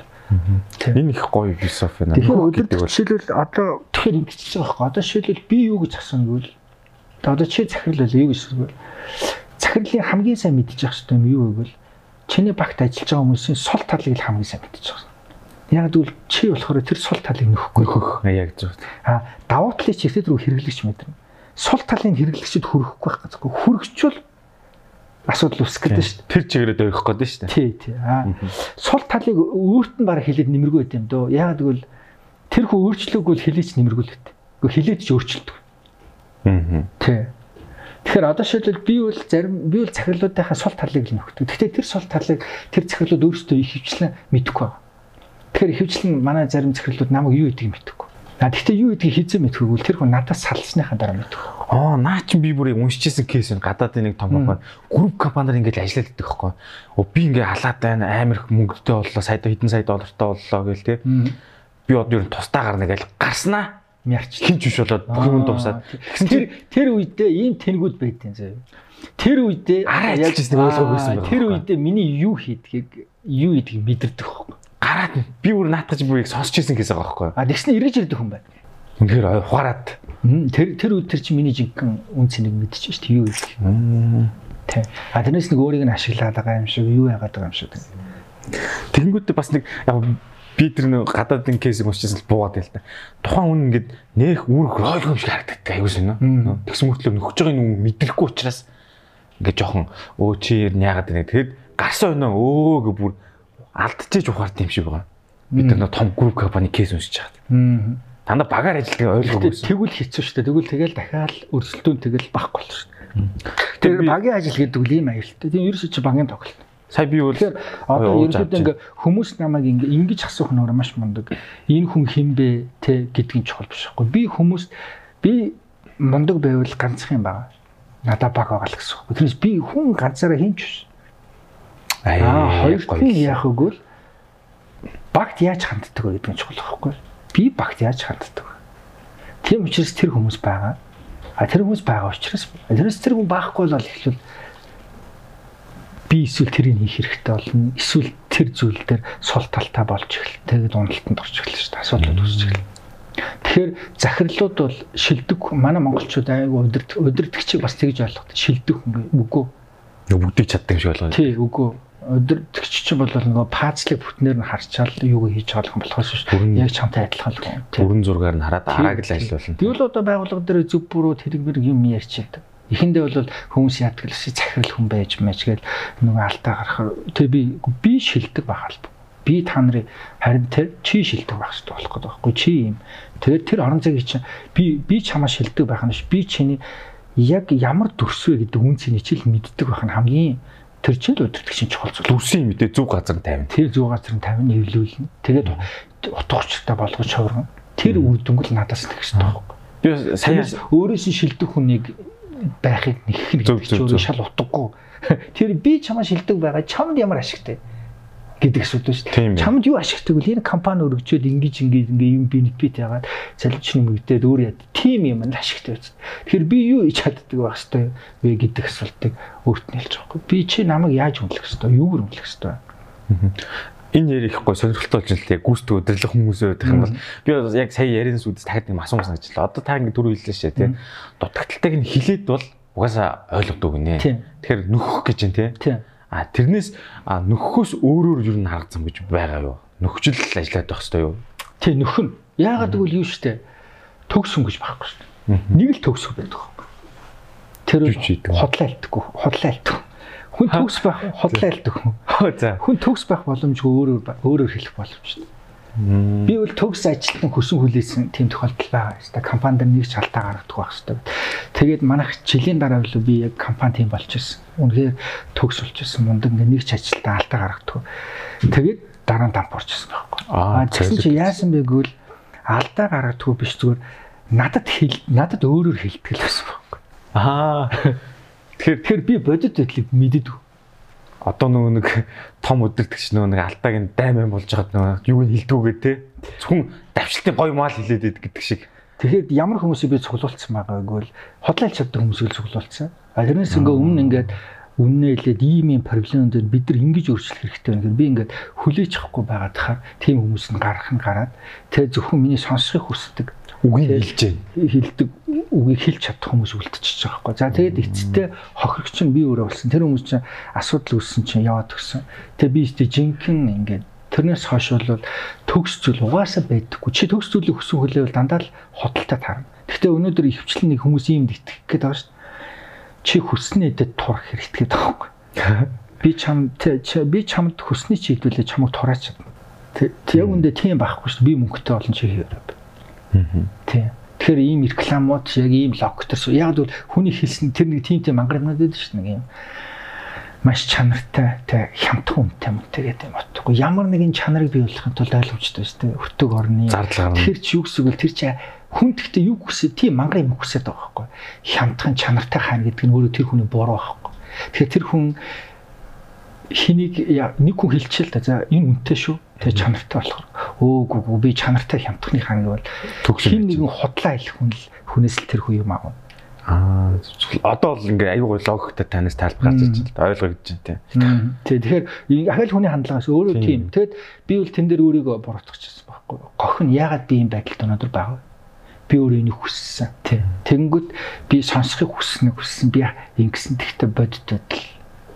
Энэ их гоё философи наа. Тэгэхээр өдөр жишээлбэл одоо тэгэхээр ингэж байгаа байхгүй. Одоо жишээлбэл би юу гэж асууна гэвэл одоо чи захирал байл юу гэж асуув. Захирлын хамгийн сайн мэдчих хэрэгтэй юм юу вэ гэвэл чиний багт ажиллаж байгаа хүмүүсийн сул талыг л хамгийн сайн мэдчих. Яг тэгвэл чи болохоор тэр сул талыг нөхөхгүй. Нөхөх яг зөв. А давуу талыг чи ихтэй рүү хэрэглэгч мэдэрнэ. Сул талын хэрэглэгчд хүрэхгүй байх гэсэн. Хүрэгчвэл асуудал гэдэг шүү дээ. Тэр чигээрээ дөрөх гэдэг шүү дээ. Тий, тий. Аа. Сул талыг өөрт нь бараг хилээд нэмэргүй байт юм дөө. Яг тэгвэл тэр хүн өөрчлөөгүй л хилээч нэмэргүүлээд. Гэхдээ хилээд ч өөрчлөлдөг. Аа. Тий. Тэгэхээр одоо шийдэл би бол зарим би бол захирлуудынхаа сул талыг л нөхдөг. Гэхдээ тэр сул талыг тэр захирлууд өөрсдөө их хвчлэн мэдэхгүй байна. Тэгэхээр ихэвчлэн манай зарим захирлууд намайг юу гэдгийг мэдэхгүй. А тэгтээ юу гэдгийг хизээ мэдхгүйгүүл тэр хүн надаас салсныхаа дараа мэдэх. Аа наа чи би бүрийг уншижсэн кейс нь гадаадын нэг том компани групп компаниар ингээд ажиллаад идэх байхгүй. Оо би ингээд халаад байна амар их мөнгөтэй боллоо сая хэдэн сая доллартай боллоо гэл те. Би одоо ер нь тусдаа гарна гэж гарснаа Мярч. хинч биш болоод бүх юм дуусаад. Тэгсэн тэр тэр үедээ ийм тэнгүүд байдیں۔ заяа. Тэр үедээ Араа ажиллаж байсан ойлгоогүй байсан байна. Тэр үедээ миний юу хийдгийг юу хийдгийг мэдэрдэг байхгүй. Гараад би бүр наатгаж бүрийг сонсч ирсэн гэсэн байгаа байхгүй. А тэгснэ эргэж ирдэг хүн байна. Үнэхээр ухаарад. Тэр тэр үед тэр чи миний жинхэнэ үн цэнийг мэдчихэж шүү дээ юу гэдэг. Тэ. А тэрнээс нэг өөрийг нь ашиглаад байгаа юм шиг юу яагаад байгаа юм шиг. Тэнгүүдээ бас нэг яг би тэр нэг гадаадын кейсийг уншижсэн л буугаад байл та. Тухайн хүн ингээд нэх үүрэг ойлгоо юм шиг харагддаг аягүй шинэ. Тэгсэн мөртлөө нөхөж байгаа юм мэдрэхгүй учраас ингээд жоохон өө чи яагаад вэ? Тэгэхэд гарсан өнөө өө гэ бүр алдчихэж ухаард юм шиг байгаа. Бид нар том групп компани кейс уншиж. Мм. Дандаа багаар ажилладаг ойлгоогүй. Тэгвэл хэцүү шүү дээ. Тэгвэл тэгэл дахиад өрсөлдөөн тэгэл багхгүй болно шүү дээ. Тэр багийн ажил гэдэг үл ийм аюултай. Тийм ерөөсөө чи багийн тоглолт. Сая би бол одоо ерөнхийдөө ингээ хүмүүс намайг ингээ ингэж асуух нь маш мундаг. Энэ хүн хэн бэ те гэдгийг чухал биш байхгүй. Би хүмүүс би мундаг байвал ганцх юм байна. Надаа баг байгаа л гэсэн үг. Тэрнээс би хүн ганцаараа хинч биш. Аа хоёр хүн яах вэ? Багт яаж ханддаг вэ гэдэг нь чухал байхгүй. Би багт яаж ханддаг? Тийм учраас тэр хүмүүс байгаа. А тэр хүмүүс байгаа учраас тэрнээс тэр хүн байхгүй бол эхлүүл би эсвэл тэрийг хийх хэрэгтэй болно. Эсвэл тэр зүйл дээр сул талтай болж эхэл. Тэгээд уналтанд орж эхэлнэ шүү дээ. Асуудлууд үүсэж эхэлнэ. Тэгэхээр захирлууд бол шилдэг манай монголчууд айгу удирд удирдгчийг бас тэгж ойлгох. Шилдэг хүн үгүй. бүгдийг чаддаг юм шиг болгоо. Тий үгүй. Удирдгч чинь бол нөгөө паацлыг бүтнээр нь харчаал юу хийж байгаа юм болохоос шүү. Яг чамтай адилхан л. Тий. Бүрэн зургаар нь хараад арааг л ажиллуулна. Бол одоо байгууллага дээр зүг бүрөө тэрэг мэрэг юм ярьчихэд. Эхэндээ бол хүмүүс яадаг л си захирал хүн байж мэж гээл нөгөө алдаа гарахаар тэг би би шилдэг байх алба. Би та нарын харин тэр чи шилдэг байх хэрэгтэй болох гэдэг байхгүй чи юм. Тэгээд тэр орон зайг чинь би би чамаа шилдэг байх нь ш би чиний яг ямар төрсвэ гэдэг үн цэний чил мэддэг байх нь хамгийн тэр чинь л удирдгчийн чухал зүйл. Дүрсийн мэдээ зөв газар тавина. Тэр зүүн газрын 50 нэвлүүлнэ. Тэгээд утга учиртай болгож хувиргана. Тэр үр дүнгэл надаас шүү дээ. Би сая Тэрнээс өөрөөсөө шилдэг хүнийг байхыг нэгэх Зөв, нэг зөв, зөв. шал утгагүй. [laughs] Тэр би чамаа шилдэг байгаа чамд ямар ашигтай гэдэг асуудал шүү дээ. ээ. Чамд юу ашигтай вэ? Энэ компани өргөжөөд ингэж ингэж ингэ юм бенефит ягаад цалинчны мөгдөд өөр яд. Тим юм л ашигтай байж. Тэгэхээр би юу хийж чаддаг байх хэвээр вэ гэдэг асуултыг өөрт нь хэлж байгаа байхгүй. Би чи намайг яаж хүндлэх хэвээр юугаар хүндлэх хэвээр. энэ ярих ихгүй сонирхолтой болж байна л гүйцэтгэх удирдлага хүмүүсээ байх юм бол би бас яг сая ярианс үдээс тахад нэг асуусан гэж л одоо та ингэ түрүү хэллээ шээ тий дутагдaltaйг нь хилээд бол угаасаа ойлгодог гинэ тэгэхээр нөхөх гэж юм тий. А тэрнээс нөхөхөөс өөрөөр юу н харах зам гэж байгаа юу нөхчл ажиллаад байх хэрэгтэй юу Тэ нөхөн. Яагаад гэвэл юу штэ төгсөн гэж байхгүй штэ. Нэг л төгсөх байдаг. Тэр хотлоо альтггүй, хотлоо альтгүй. Хүн төгс байх, хотлоо хүн. за Хүн төгс байх боломжгүй өөрөөр өөрөөр хэлэх боломжтой. Би бол төгс ажилтан хөсөн хүлээсэн тийм тохиолдол байгаа дээ. Компанид нэг ч алдаа гаргадаг байх дээ. Тэгээд манайх жилийн дараа билүү би яг компани тийм болж ирсэн. Үнэхээр төгс болж ирсэн мундаг ингээ нэг ч ажилтан алдаа гаргадаг. Тэгээд дараа нь дампуурч ирсэн байхгүй. Аа, тэгсэн чи яасан бэ гэвэл алдаа гаргадаг биш зүгээр надад хэл надад өөрөөр хэлдэг л байсан байхгүй. аа [laughs] Тэгэхээр тэгэхээр би бодит байдлыг мэддэг. Одоо нөгөө нэг том өдөртөгч нөгөө нэг алдааг нь дайман болж байгаа нөгөө юу хилдэггүй те. Зөвхөн давшилтын гоё маал хилээд байдаг гэдэг шиг. Тэгэхээр ямар хүмүүсийг би цуглуулсан байгаа гэвэл хотлайлч чаддаг хүмүүсийг л цуглуулсан. А тэрнээс ингээ өмнө ингээд үннээ хэлээд ийм ийм проблем дээр бид нар ингэж өөрчлөх хэрэгтэй байна би ингээд хүлээж авахгүй байгаа тахаар тийм хүмүүс нь гарах нь гараад тэгээ зөвхөн миний сонсохыг хүсдэг үгийг хэлж байна хилдэг үгийг хэлж чадах хүмүүс үлдчихэж байгаа байхгүй. За тэгээд эцэстээ хохирогч нь би өөрөө болсон. Тэр хүмүүс чинь асуудал үүссэн чинь яваад өгсөн. Тэгээ би ихтэй жинхэнэ ингээд тэрнээс хойш бол төгс зүйл угаасаа байдаггүй. Чи төгс зүйлийг хүсэн хүлээвэл дандаа л хотолтой таарна. Гэхдээ өнөөдөр ихвчлэн нэг хүмүүс иймд итгэх гээд байгаа шүү дээ. Чи хүснээдэд турах хэрэгтэй байхгүй. [laughs] Би чам би чамд хүснээ чи хэдүүлээ чамд тураач. Тэг яг үндэ тийм байхгүй шүү дээ. Би мөнгөтэй олон чи хийрээ. Тийм. Тэгэхээр ийм рекламууд яг ийм логтор яг л хүний хэлсэн тэр нэг тийм тийм мангар юмнууд байдаг шүү дээ нэг юм. маш чанартай тэ хямдхан үнэтэй мөнтэй гэдэг юм утгагүй. Ямар нэгэн чанарыг бий болгохын тулд ойлгомжтой шүү дээ. Өртөг орны. Тэр чи юу гэсэн үг тэр чи хүн гэхдээ юу хүсээ тийм мангар юм хүсээд байгаа байхгүй. Хямдхан чанартай хаана гэдэг нь өөрөө тэр хүний буруу байхгүй. Тэгэхээр тэр хүн хэнийг нэг хүн хэлчихэл та за энэ үнэтэй шүү. Тэгээ чанартай болохоор өөгүй гүү би чанартай хямдхны хаан гэвэл хин нэгэн худлаа хэлэх хүн л хүнээс л тэр хүн юм аав. Аа одоо бол ингээ аюу гой логиктой танаас тайлбар гарч ирж байна. Ойлгоо гэж байна тийм. Тий тэгэхээр ахаал хүний хандлагаас өөрөө тийм. Тэгэд би бол тэн дээр өөрийгөө буруутгачихсан байхгүй. Гох нь яагаад би юм байдалд өнөөдөр байгаа би өөрөө энийг хүссэн. Тий. Тэнгүүд би сонсохыг хүснэ хүссэн. Би ингэсэн тэгтээ боддод л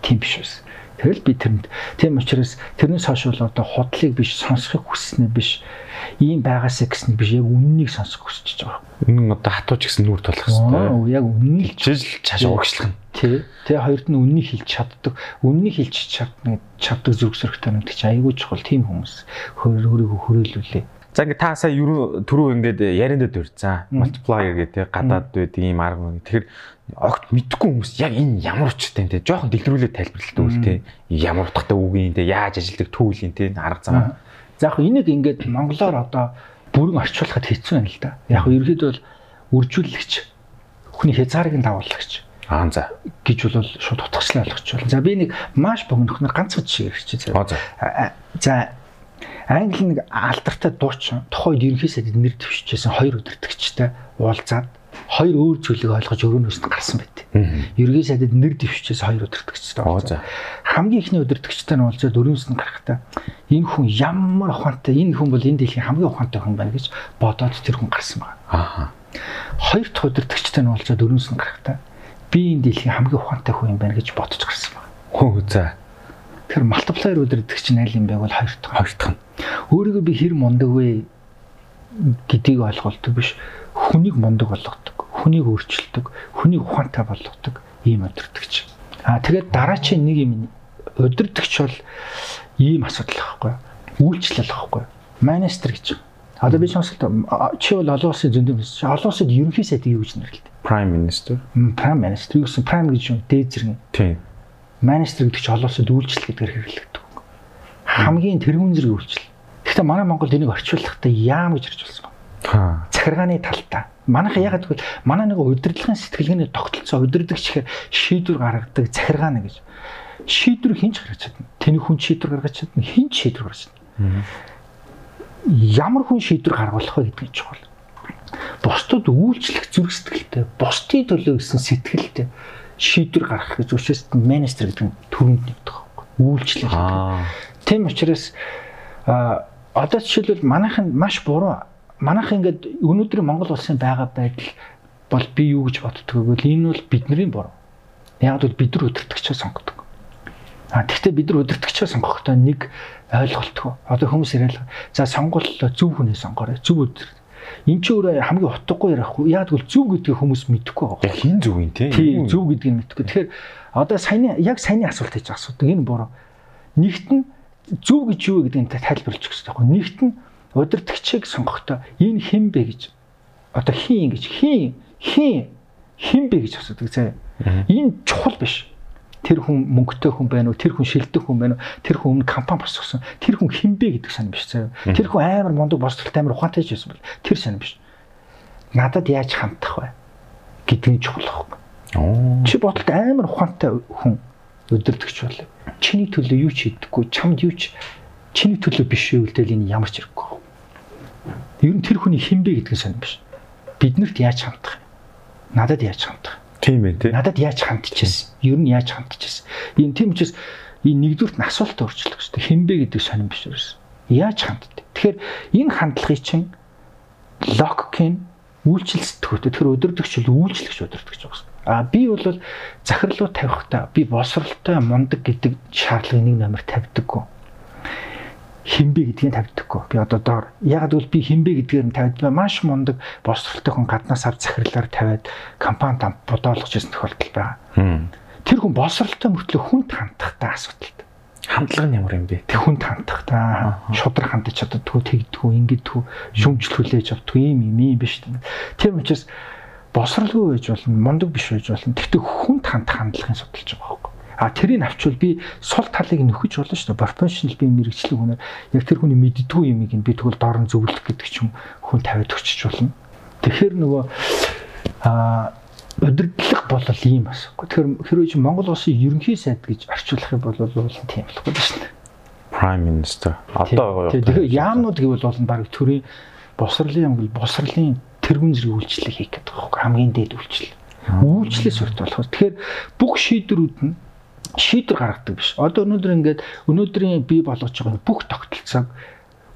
тийм биш байсан. Тэгэл би тэрэнд тийм учраас тэрнээс хойш бол одоо худлыг биш сонсохыг хүснэ биш ийм байгаасаа гэснэ биш яг үннийг сонсох хүсэж байгаа. Үнэн одоо хатууч гэсэн нүур тулах хэрэгтэй. Яг үннийг чижил цааш угшлах нь. Тий. Тэгээ хоёрт нь үннийг хэлж чаддаг. Үннийг хэлж чадна чаддаг зүрх зөрөгтэй нэг чи айгүй чухал тийм хүмүүс өөрийгөө хөрөөлүүлээ. За ингээ та сая түрүү ингээд ярианд дурьцаа multiplier гэдэг гадаад байд ийм арга. Тэгэхээр огт мэдхгүй хүмүүс яг энэ ямар учиртай юм те жоохон дэлгэрүүлээд тайлбарлалт өгөл те ямар утгатай үг юм те яаж ажилдаг түүл юм те арга зам. За яг энийг ингээд монголоор одоо бүрэн орчуулахад хэцүү юм л да. Яг ерөөдөө бол үржүүлэгч хүний хязгаарыг нь дагууллагч. Аа за гэж бол шууд утгачлаа ойлгочихвол. За би нэг маш богинохноор ганцхан жишээ ярьчих. За Англи нэг алдартай дуучин тухайд ерөнхий сайдд нэр дэвшижсэн хоёр өдөртөгчтэй уулзаад хоёр өөр зүйлийг ойлгож өрөөнөөс нь гарсан байт. Ерөнхий сайдд нэр дэвшижсэн хоёр өдөртөгчтэй уулзаад хамгийн ихний өдөртөгчтэй нь уулзаад өрөөнөөс нь гарахдаа энэ хүн ямар ухаантай энэ хүн бол энэ дэлхийн хамгийн ухаантай хүн байна гэж бодоод тэр хүн гарсан байна. Аа. Хоёр дахь өдөртөгчтэй нь уулзаад өрөөнөөс нь гарахдаа би энэ дэлхийн хамгийн ухаантай хүн юм байна гэж бодож гарсан байна. Хөө за. Тэгэхээр multiplier өдөртөг чинь аль юм бэ бол хоёр дахь. Хоёр дахь нь. Өөрийгөө би хэр мундаг вэ гэдгийг ойлголдог биш. Хүнийг мундаг болгодог. Хүнийг өөрчилдөг. Хүнийг ухаантай болгодог ийм өдөртөгч. Аа тэгээд дараачийн нэг юм өдөртөгч бол ийм асуудал байхгүй. Үйлчлэл байхгүй. Манистер гэж. Одоо би сонсолт чи бол олон улсын зөндөө биш. Олон улсад ерөнхий сайдыг юу гэж нэрлэдэг? Prime Minister. Prime Minister юу гэсэн Prime гэж юм дээд зэрэг. Тийм манистер гэдэг чинь олон улсад үйлчлэл гэдгээр хэрэглэгдэг. Хамгийн тэрүүн зэрэг үйлчлэл. Гэхдээ манай Монголд энийг орчуулахдаа яам гэж болсон байна. Захиргааны талтаа. Манайх ягаад гэвэл манай нэг удирдлагын сэтгэлгээний тогтолцоо удирдагч ихээр шийдвэр гаргадаг захиргаана гэж. Шийдвэр хинч гаргаж чадна. Тэний хүн шийдвэр гаргаж чадна. Хинч шийдвэр гаргаж чадна. Ямар хүн шийдвэр гаргуулах вэ гэдэг нь чухал. Бусдад үйлчлэх зүрх сэтгэлтэй, бусдын төлөө гэсэн сэтгэлтэй шийдвэр гаргах гэж учраас менежер гэдэг нь төрөнд нэгдэх байхгүй. Үйлчлэл. Тийм учраас а одоо жишээлбэл манайх нь маш буруу. Манайх ингээд өнөөдрийн Монгол улсын байгаа байдал бол би юу гэж боддог вэ? Энэ бол бидний буруу. Яг бол бид нар өдөртөгчөө сонгодог. А тэгвэл бид нар өдөртөгчөө сонгохдоо нэг ойлголтгүй. Одоо хүмүүс яриад за сонгууль зөв хүнээ сонгоорой. Зөв өдөр Эн чинь өөрөө хамгийн утгагүй ярихгүй. Яг бол зөв гэдгийг хүмүүс мэдэхгүй байгаа. Яг хин зөв юм те. Тийм зөв гэдгийг мэдэхгүй. Тэгэхээр одоо саяны яг саяны асуулт хийж асуудаг энэ буруу. Нэгт нь зөв гэж юу гэдгийг тайлбарлаж өгөх хэрэгтэй байхгүй. Нэгт нь удирдахчийг сонгохдоо энэ хэн бэ гэж одоо хин гэж хин хин хэн бэ гэж асуудаг зэ. Энэ чухал биш тэр хүн мөнгөтэй хүн байна уу? Тэр хүн шилдэг хүн байна уу? Тэр хүн өмнө компани босгосон. Тэр хүн хинбэ гэдэг сонир биш заяа. Тэр хүн амар мундаг босролтой амар ухаантай ч байсан бол тэр сонир биш. Надад яаж хандах вэ? Гэдгийг чухал байхгүй чи бодолт амар ухаантай хүн өдөрдөгч бол чиний төлөө юу ч хийдэггүй чамд юу ч чиний төлөө биш гэдэл энэ ямар ч хэрэггүй. Ер нь тэр хүний хинбэ гэдгийг сонир биш. Биднэрт яаж хандах надад яаж хандах Тийм ээ тий. Надад яаж хандчихсан? Ер нь яаж хандчихсан? Энэ тийм учраас энэ нэгдүгürt нь асуултаа өөрчлөх хэрэгтэй. Хинбэ гэдэг сонирн биш ерөөс. Яаж ханддаг? Тэгэхээр энэ хандлагыг чинь логикийн үйлчлэл сэтгүүтэй тэр өдөрдөгч үйлчлэгч өдөрдөгч байгаа. А би бол захирлуу тавихтаа би босролтой мундаг гэдэг шаардлагыг нэг номер тавьдаггүй хинбэ гэдгийг тавьдаггүй. Би одоо доор яг л би хинбэ гэдгээр нь тавьд маш мундаг босролтой хүн гаднаас авч захирлаар тавиад компанид бодоолгож ирсэн тохиолдол байгаа. Тэр хүн босролтой мөртлөө хүнд хандахтай асуудалтай. Хандлага нь ямар юм бэ? Тэг хүнд хандахтай. Шудраг хандаж чаддгүй, тэгдэггүй, ингэдэггүй, шүмжлүүлээж авдаггүй юм юм юм биш. Тийм учраас босролгүй байж болно, мундаг биш байж болно. Тэгтээ хүнд хандах хандлагын судалж байгаа байхгүй. А тэрийг авчвал би сул талыг нөхөж болно шүү дээ. Professional би мэрэгчлэг хүнээр яг тэр хүний мэддгүү юмыг би тэгвэл доор нь зөвлөх гэдэг ч юм хүн тавиад өчөж болно. Тэгэхээр нөгөө а удирдлага бол ийм бас. Тэгэхээр хэрвээ чи Монгол улсын ерөнхий сайд гэж орчуулах юм бол бол тийм болохгүй шүү дээ. Prime Minister одоо тэгээ яамнууд гэвэл бол баг төрийн босрлын юм гэл босрлын тэргүүн зэрэг үйлчлэл хийх гэдэг байхгүй хамгийн дээд үйлчлэл. Үйлчлээс урт болохоор тэгэхээр бүх шийдвэрүүд нь шийдвэр гаргадаг биш. Одоо өнөөдөр ингээд өнөөдрийн бий болгож байгаа бүх тогтолцоог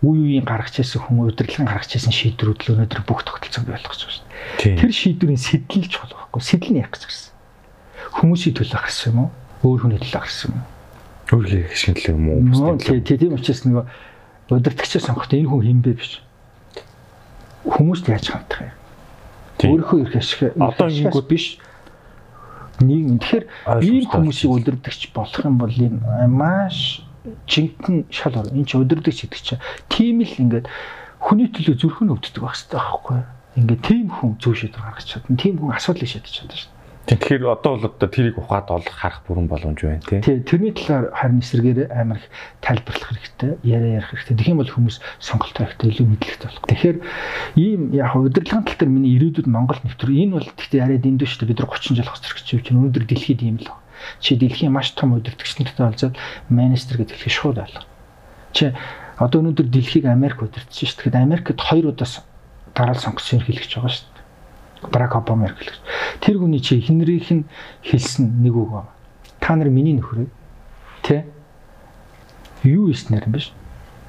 үе үеийн гаргаж ирсэн хүн удирдлагын гаргаж ирсэн шийдвэрүүд л өнөөдөр бүх тогтолцоог бий болгож байна шүү дээ. Тэр шийдвэрийн сэтлэлч болох байхгүй. Сэтэл нь яах гэж гарсан. Хүмүүсийн төлөө гарсан юм уу? Өөр хүний төлөө гарсан юм уу? Өөр хийх шинжилгээ юм уу? Тийм учраас нөгөө удирдагчаа сонгохдоо энэ хүн хин бэ биш. Хүмүүст яаж хандах юм? Өөрийнхөө эрх ашиг одоо ингэнгүүт биш нийгэм. Тэгэхээр ийм хүмүүсийг удирдахч болох юм бол энэ маш жинхэнэ шал ор. Энд чи удирдахч гэдэг чинь тийм л ингээд хүний төлөө зүрхэн өвддөг байх хэрэгтэй байхгүй? Ингээд тийм хүн зөв шийдвэр гаргаж чадна. Тийм хүн асуудлыг шийдэж чадна шүү. Тэгэхээр одоо бол одоо тэрийг ухаад ол харах бүрэн боломж байна тий. Тий, тэрний талаар харин эсрэгээр амар их тайлбарлах хэрэгтэй, яриа ярих хэрэгтэй. Тэгэх юм бол хүмүүс сонголтоо ихтэй илүү мэдлэгтэй болох. Тэгэхээр ийм яг удирдлагын тал дээр миний ирээдүйд Монгол нэвтэр энэ бол гэхдээ яриад энд шүү дээ бид нар 30 жил хоцрох гэж чинь өнөөдөр дэлхийд ийм л. Чи дэлхийн маш том удирдагчтай олзоод министр гэдэг хэлхий шууд ойлго. Чи одоо өнөөдөр дэлхийг Америк удирдах шүү дээ. Тэгэхээр Америкт хоёр удаас дараал сонгосон хэрэглэж байгаа шүү дээ Барак Обама хэрэглэж. Тэр хүний чи эхнэрийнх нь хэлсэн нэг үг байна. Та нар миний нөхрөө тэ юу ийснэр юм биш.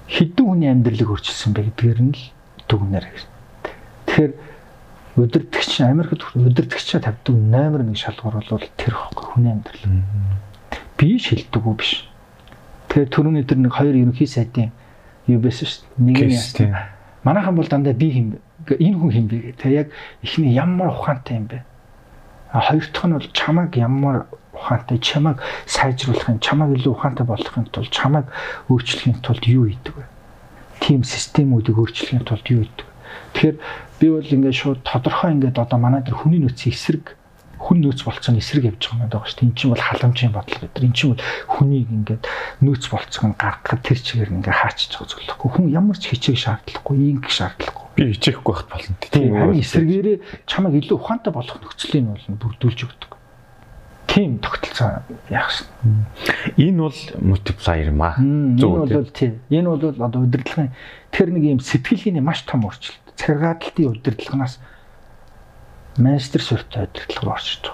Хэдэн хүний амьдралыг өөрчилсөн бэ гэдгээр нь л дүгнэр. Тэгэхээр удирдахч Америкт удирдахчаа тавьдаг номер 1 шалгуур бол тэр ихгүй хүний амьдрал. Би шилдэг үү биш. Тэгэхээр түрүүний тэр нэг хоёр ерөнхий сайдын юу байсан шүү дээ. Нэг нь манайхан бол дандаа би хин энэ хүн хин бэ? Тэгээ яг эхний ямар ухаантай юм бэ? А хоёр дахь нь бол чамайг ямар ухаантай чамайг сайжруулахын, чамайг илүү ухаантай болгохын тулд чамайг өөрчлөхийн тулд юу хийдэг вэ? Тим системүүдийг өөрчлөхийн тулд юу хийдэг? Тэгэхээр би бол ингээд шууд тодорхой ингээд одоо манай дээр хүний нөөцийн эсрэг хүн нөөц болцсон эсрэг явж байгаа юм байгаа шүү дээ. Эн чинь бол халамжийн бодлого гэдэг. Эн чинь бол хүнийг ингээд нөөц болцох нь гаргахад тэр чигээр ингээд байгаа зүйлэхгүй. Хүн ямар ч хичээх шаардлагагүй, ингэх шаардлагагүй би хичээхгүй байхад болно. Тийм харин эсрэгээрээ чамайг илүү ухаантай болгох нөхцөлийг бол бүрдүүлж өгдөг. Тийм тогтолцоо яах вэ? Энэ бол multiplier юм аа. Зөв энэ бол тийм. Энэ бол одоо удирдлагын тэр нэг юм сэтгэлийн маш том өөрчлөлт. Цагааталтын удирдлагынаас мастер сүртэй удирдлага руу орж ирдэг.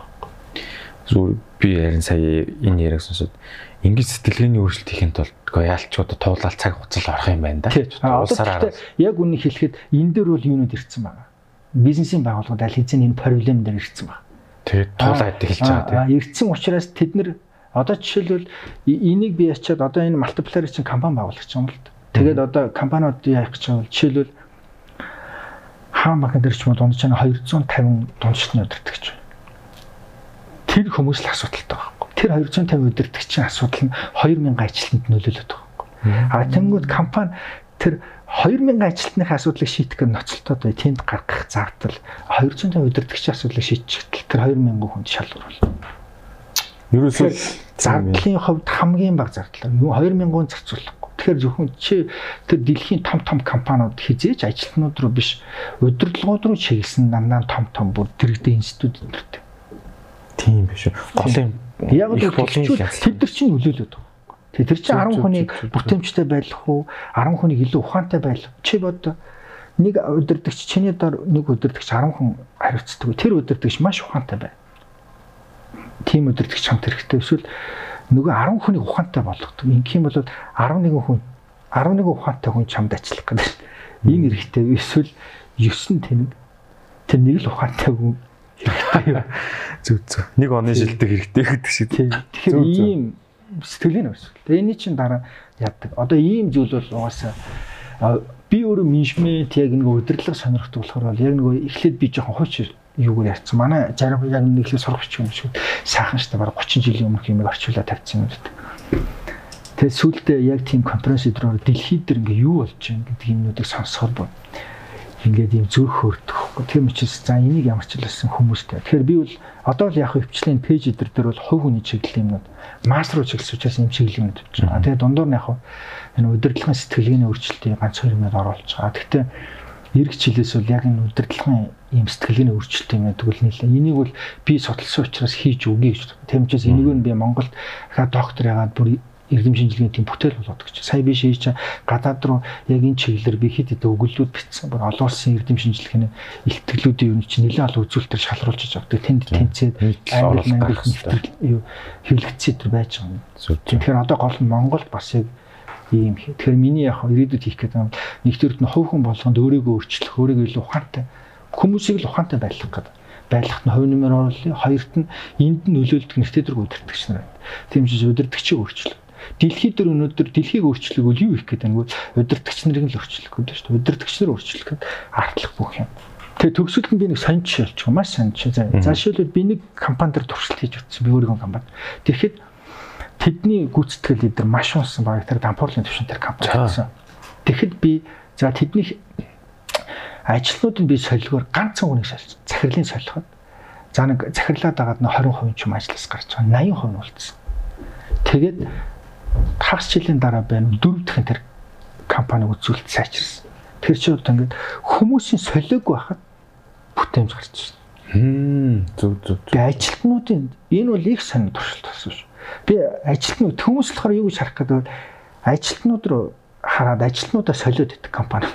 Зүгээр би ярин сая энэ яриаг сонсоод ингэж сэтгэлгээний өөрчлөлт хийхин тулд гоёалч одоо туулаад цаг хугацаа орох юм байна да. Улсаараа яг үнийг хэлэхэд энэ дээр бол юунууд ирсэн байгаа. Бизнесийн байгууллагууд аль хэзээ энэ проблем дээр ирсэн байна. Тэгээд туулаад эхэлж байгаа тийм. Ирсэн учраас тэд нэр одоо жишээлбэл энийг би ячаад одоо энэ multiplier чинь компани байгуулах гэж юм л да. Тэгээд одоо компаниуд яах гэж байгаа бол жишээлбэл хаан банкн дээр ч юм уу дунд чинь 250 дундчны өдөртөг гэж. Тэр хүмүүс л асуудалтай байна тэр 250 удирдагчийн асуудал нь 2000 ажилтнанд нөлөөлөд байгаа. А тэнгууд компани тэр 2000 ажилтны асуудлыг шийдэх гэж ноцолтоод бай. Тэнд гаргах зардал 250 удирдагчийн асуудлыг шийдчих тэр 2000 хүнд шалгуур. Ерөөсөө зардлын хувьд хамгийн бага зардал. Юу 2000-ын зарцуулахгүй. Тэгэхээр зөвхөн чи тэр дэлхийн том том компаниуд хизээж ажилтнууд руу биш удирдлагууд руу чиглэсэн дандаа том том бүр дэрэгдээ институт өдөртэй. Тийм биш. Гол юм Яг л тэд нар чинь нөлөөлөд байгаа. Тэр чинь 10 хүнийг бүтээмжтэй байх уу? 10 хүнийг илүү ухаантай байх. Чи бод нэг удирдахч чиний дор нэг удирдахч 10 хүн хариуцдаг. Тэр удирдахч маш ухаантай бай. Тим удирдахч хамт хэрэгтэй. Эсвэл нөгөө 10 хүнийг ухаантай болгодог. Ингэх юм бол 11 хүн 11 ухаантай хүн чамд ачлах гэдэг. Энэ хэрэгтэй. Эсвэл 9 тэнэг тэр нэг л ухаантай хүн. Зүг зүг. Нэг оны шилдэг хэрэгтэй гэдэг шиг. Тэгэхээр ийм сэтгэлийн өсвөл. Тэгээ энэ чинь дараа яадаг. Одоо ийм зүйл бол угаасаа би өөрөө менежмент яг нэг удирдлага сонирхдаг болохоор бол яг нэг эхлээд би жоохон хойч юугаар ярьсан. Манай зарим яг нэг их сурах бичих юм шиг сайхан штэ баг 30 жилийн өмнөх юмыг орчуулаад тавьчихсан юм гэдэг. Тэгээ сүүлдээ яг тийм конференц өдрөөр дэлхийд дэр ингээ юу болж байна гэдэг юмнуудыг сонсоход бод. Ингээд ийм зүрх хөрдөх. Тийм учраас за энийг ямар ч хэлсэн хүмүүстэй. Тэгэхээр би бол одоо л яг хөвчлэн пэйж эдэр дээр бол хувь хүний чиглэлийн юмнууд мастер руу чиглэсэн учраас ийм чиглэлийн юмнууд хийж байгаа. Тэгээ дундуур нь яг энэ удирдлагын сэтгэлгээний өөрчлөлтийг ганц хоёр юмнууд оруулж байгаа. Гэхдээ эргэж хэлээс бол яг энэ удирдлагын ийм сэтгэлгээний өөрчлөлт юм гэдэг бол нэлээ. Энийг бол би судалсан учраас хийж үгүй гэж. Тийм учраас энийг нь би Монголд доктор ягаад бүр эрдэм шинжилгээний бүтээл болоод гэж. Сая би шийдэж гадаад руу яг энэ чиглэлээр би хэд хэдэн өгүүлбүүд бичсэн. Бүр олон улсын эрдэм шинжилгээний илтгэлүүдийн юм чинь нэлээд олон үзүүлэлтээр шалруулж авдаг. Тэнд тэнцээд юу хэвлэгдсэн төр байж байгаа юм. Тэгэхээр одоо гол нь Монголд бас яг ийм тэгэхээр миний яг ирээдүйд хийх гэдэг нь нэгдүгürt нь хувь хүн болгонд өөрийгөө өөрчлөх, өөрийгөө илүү ухаантай хүмүүсийг л ухаантай байлгах гэдэг байлгахт нь хувь нэмэр оруулъя. Хоёрт нь энд нөлөөлдөг дөрөв удирдахч нар байна. Тийм ч удирдахчийг өөрчлөх. Дэлхийд дээр өнөөдөр дэлхийг өөрчлөх үл юу их гэдэг нь удирдахч нарыг л өөрчлөх гэдэг шүү дээ. Удирдахч нар өөрчлөх гэдэг артлах бүх юм. Тэгээ төгсөлд нь би нэг сонч шилж маш сонч. За жишээлбэл би нэг компани дээр туршилт хийж утсан. Би өөрийнхөө компани. Тэгэхэд тэдний гүйцэтгэл эдэр маш унсан баг тэр дампуурлын төвшин тэр компани байсан. Тэгэхэд би за тэдний ажилтнуудыг би солилгоор ганцхан хүнийг солих. Захирлын солиход за нэг захирлаад агаад нэг 20% ч юм ажлаас гарч байгаа 80% нь болцсон. Тэгээд хагас жилийн дараа байна дөрөв дахин тэр компаниг үзүүлэлт сайжирсан. Тэр чинь одоо ингээд хүмүүсийн солиог байхад бүтээмж гарч ирсэн. Хм зүг зүг. Би ажилтнуудын энэ бол их сайн туршилт болсон шүү. Би ажилтнууд хүмүүс болохоор юу гэж харах гэдэг ажилтнууд руу хараад ажилтнуудаа солиод идэх компани.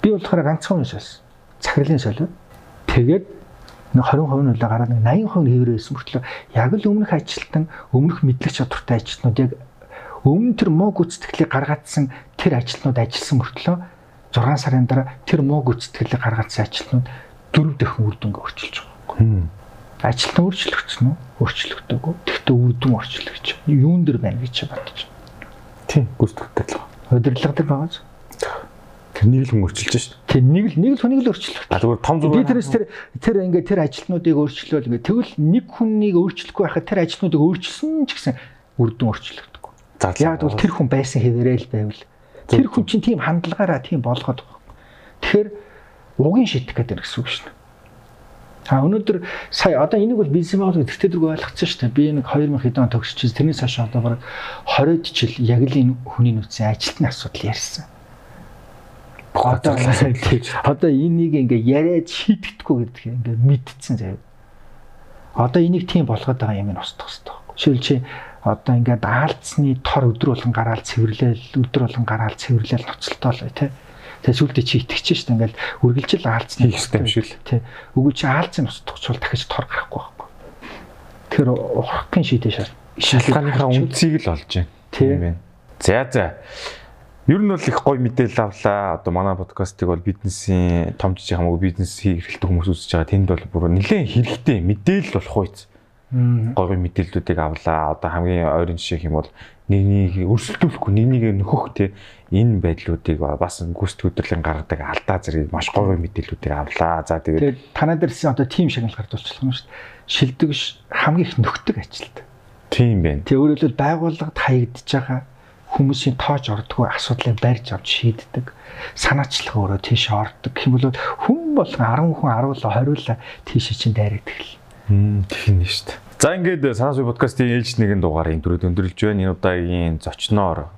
Би болохоор ганцхан юм шээс. Захирлын солиод. Тэгээд нэг 20% нь гараад нэг 80% хэврээсэн мөртлөө яг л өмнөх ажилтан өмнөх мэдлэг чадвартай ажилтнууд яг өмнө тэр муу гүйцэтгэлийг гаргацсан тэр ажилтнууд ажилласан мөртлөө 6 сарын дараа тэр муу гүйцэтгэлийг гаргацсан ажилтнууд дөрөв дахин үр дүнгээ өөрчилж байгаа. Ажилтан өөрчлөгдсөн үү? Өөрчлөгдөөгүй. Тэгтээ үр дүн өөрчлөгдөж. Юун дээр байна гэж бодож байна. Тийм, гүйцэтгэлтэй л байгаа. Байгаа. Тэр нэг л хүн өөрчилж дээ. Тийм нэг л нэг л хүнийг л өөрчлөх. Зүгээр том зүгээр. Би тэрээс тэр тэр ингээд тэр ажилтнуудыг өөрчлөөл ингээд тэгвэл нэг хүнийг өөрчлөхгүй байхад тэр ажилтнуудыг өөрчилсөн ч гэсэн үр дүн өөрчлөх. Яг бол тэр хүн байсан хэвээрээ л байвал тэр хүн чинь тийм хандлагаараа тийм болгоод байгаа. Тэгэхээр угийн шитгэх гэдэг гэсэн үг шнэ. А өнөөдөр сая одоо энийг бол бизнес модель гэдэгтэй дөрөв ойлгоцсон шүү дээ. Би нэг 2000 хэдэн он төгсчихсэн. Тэрнээс хойш одоо бараг 20 жил яг л энэ хүний нөөцийн ажилтны асуудал ярьсан. Одоо [laughs] одоо энийг ингээ яриад шийдэхгүй гэдэг ингээ мэдчихсэн заяа. Одоо энийг тийм болгоод байгаа юм нь устдах хэрэгтэй. Шил чи одоо ингээд аалцны тор өдөр болгон гараал цэвэрлээл өдөр болгон гараал цэвэрлээл ноцолтоолоо тий. Тэгээ сүлдээ чи итгэж шүү дээ ингээд үргэлжил аалцны хийхтэй юм шиг л тий. Үгүй чи аалцны ус тогчвол дахиж тор гарахгүй байхгүй. Тэгэхээр ухрахын шийдэж шал. Шалтгааныхаа үнцгийг л олж байна. Тийм байна. За за. Ер нь бол их гоё мэдээлэл авлаа. Одоо манай подкастыг бол бизнесийн томчж хамаагүй бизнес хийх эрхлэлтэй хүмүүс үзэж байгаа. Тэнд бол бүр нэлээд хэрэгтэй мэдээлэл болох үйц гоё мэдээллүүдийг авлаа. Одоо хамгийн ойрын жишээ юм бол нэгнийг өрсөлдүүлэхгүй нэгнийг нөхөх те энэ байдлуудыг бас гүйцэтгэх өдрлийн гаргадаг алдаа зэрэг маш гоё мэдээллүүдийг авлаа. За тэгээд танаа дээрсэн одоо тим шагнал гардуулчих юм шүү дээ. Шилдэг хамгийн их нөхдөг ажилт. Тийм байна. Тэг өөрөлдөл байгууллагад хаягдж байгаа хүмүүсийн тоож ордгоо асуудлыг барьж авч шийддэг. Санаачлах өөрөө тийш ордог. Хэм бол хүн болгон 10 хүн 10 20 тийш чинь дайраад эхэлнэ. Тийм шүү дээ. За ингээд санаа суй подкастын ээлж нэгэн дугаарыг түрүү өндөрлж байна. Энэ удаагийн зочноор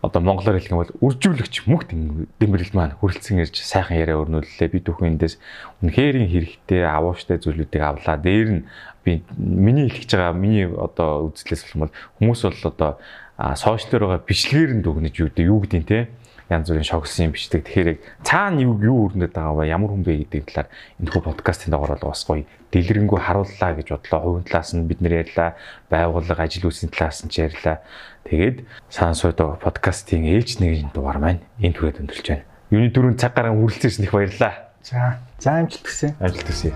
одоо монголоор хэлэх юм бол үржүүлэгч мөхт дэмбэрэл маань хүрэлцэн ирж сайхан яриа өрнүүллээ. Би түүхэн эндээс үнэхэрийн хэрэгтэй авууштай зүйлүүдийг авлаа. Дээр нь би миний хэлж байгаа миний одоо үзлээс бол хүмүүс бол одоо сошиалэр байгаа бичлэгээр нь дүгнэж юу гэдэг юу гэдэг те янз бүрийн шогсон юм бичдэг. Тэгэхээр цаана юу юу өрнөд байгаа ба ямар хүн бэ гэдэг талаар энэ хүү подкастын доогоор бол бас гоё дэлгэрэнгүй харууллаа гэж бодлоо. Хувийн талаас нь бид нэр ярьлаа, байгууллага ажил үйлсийн талаас нь ч ярьлаа. Тэгээд сансуудо подкастын ээлж нэгэн дугаар маань энэ түрээд өндөрлж байна. Юуны дөрөв цаг гарan үргэлжлүүлсэн их баярлаа. За, за амжилт хүсье. Амжилт хүсье.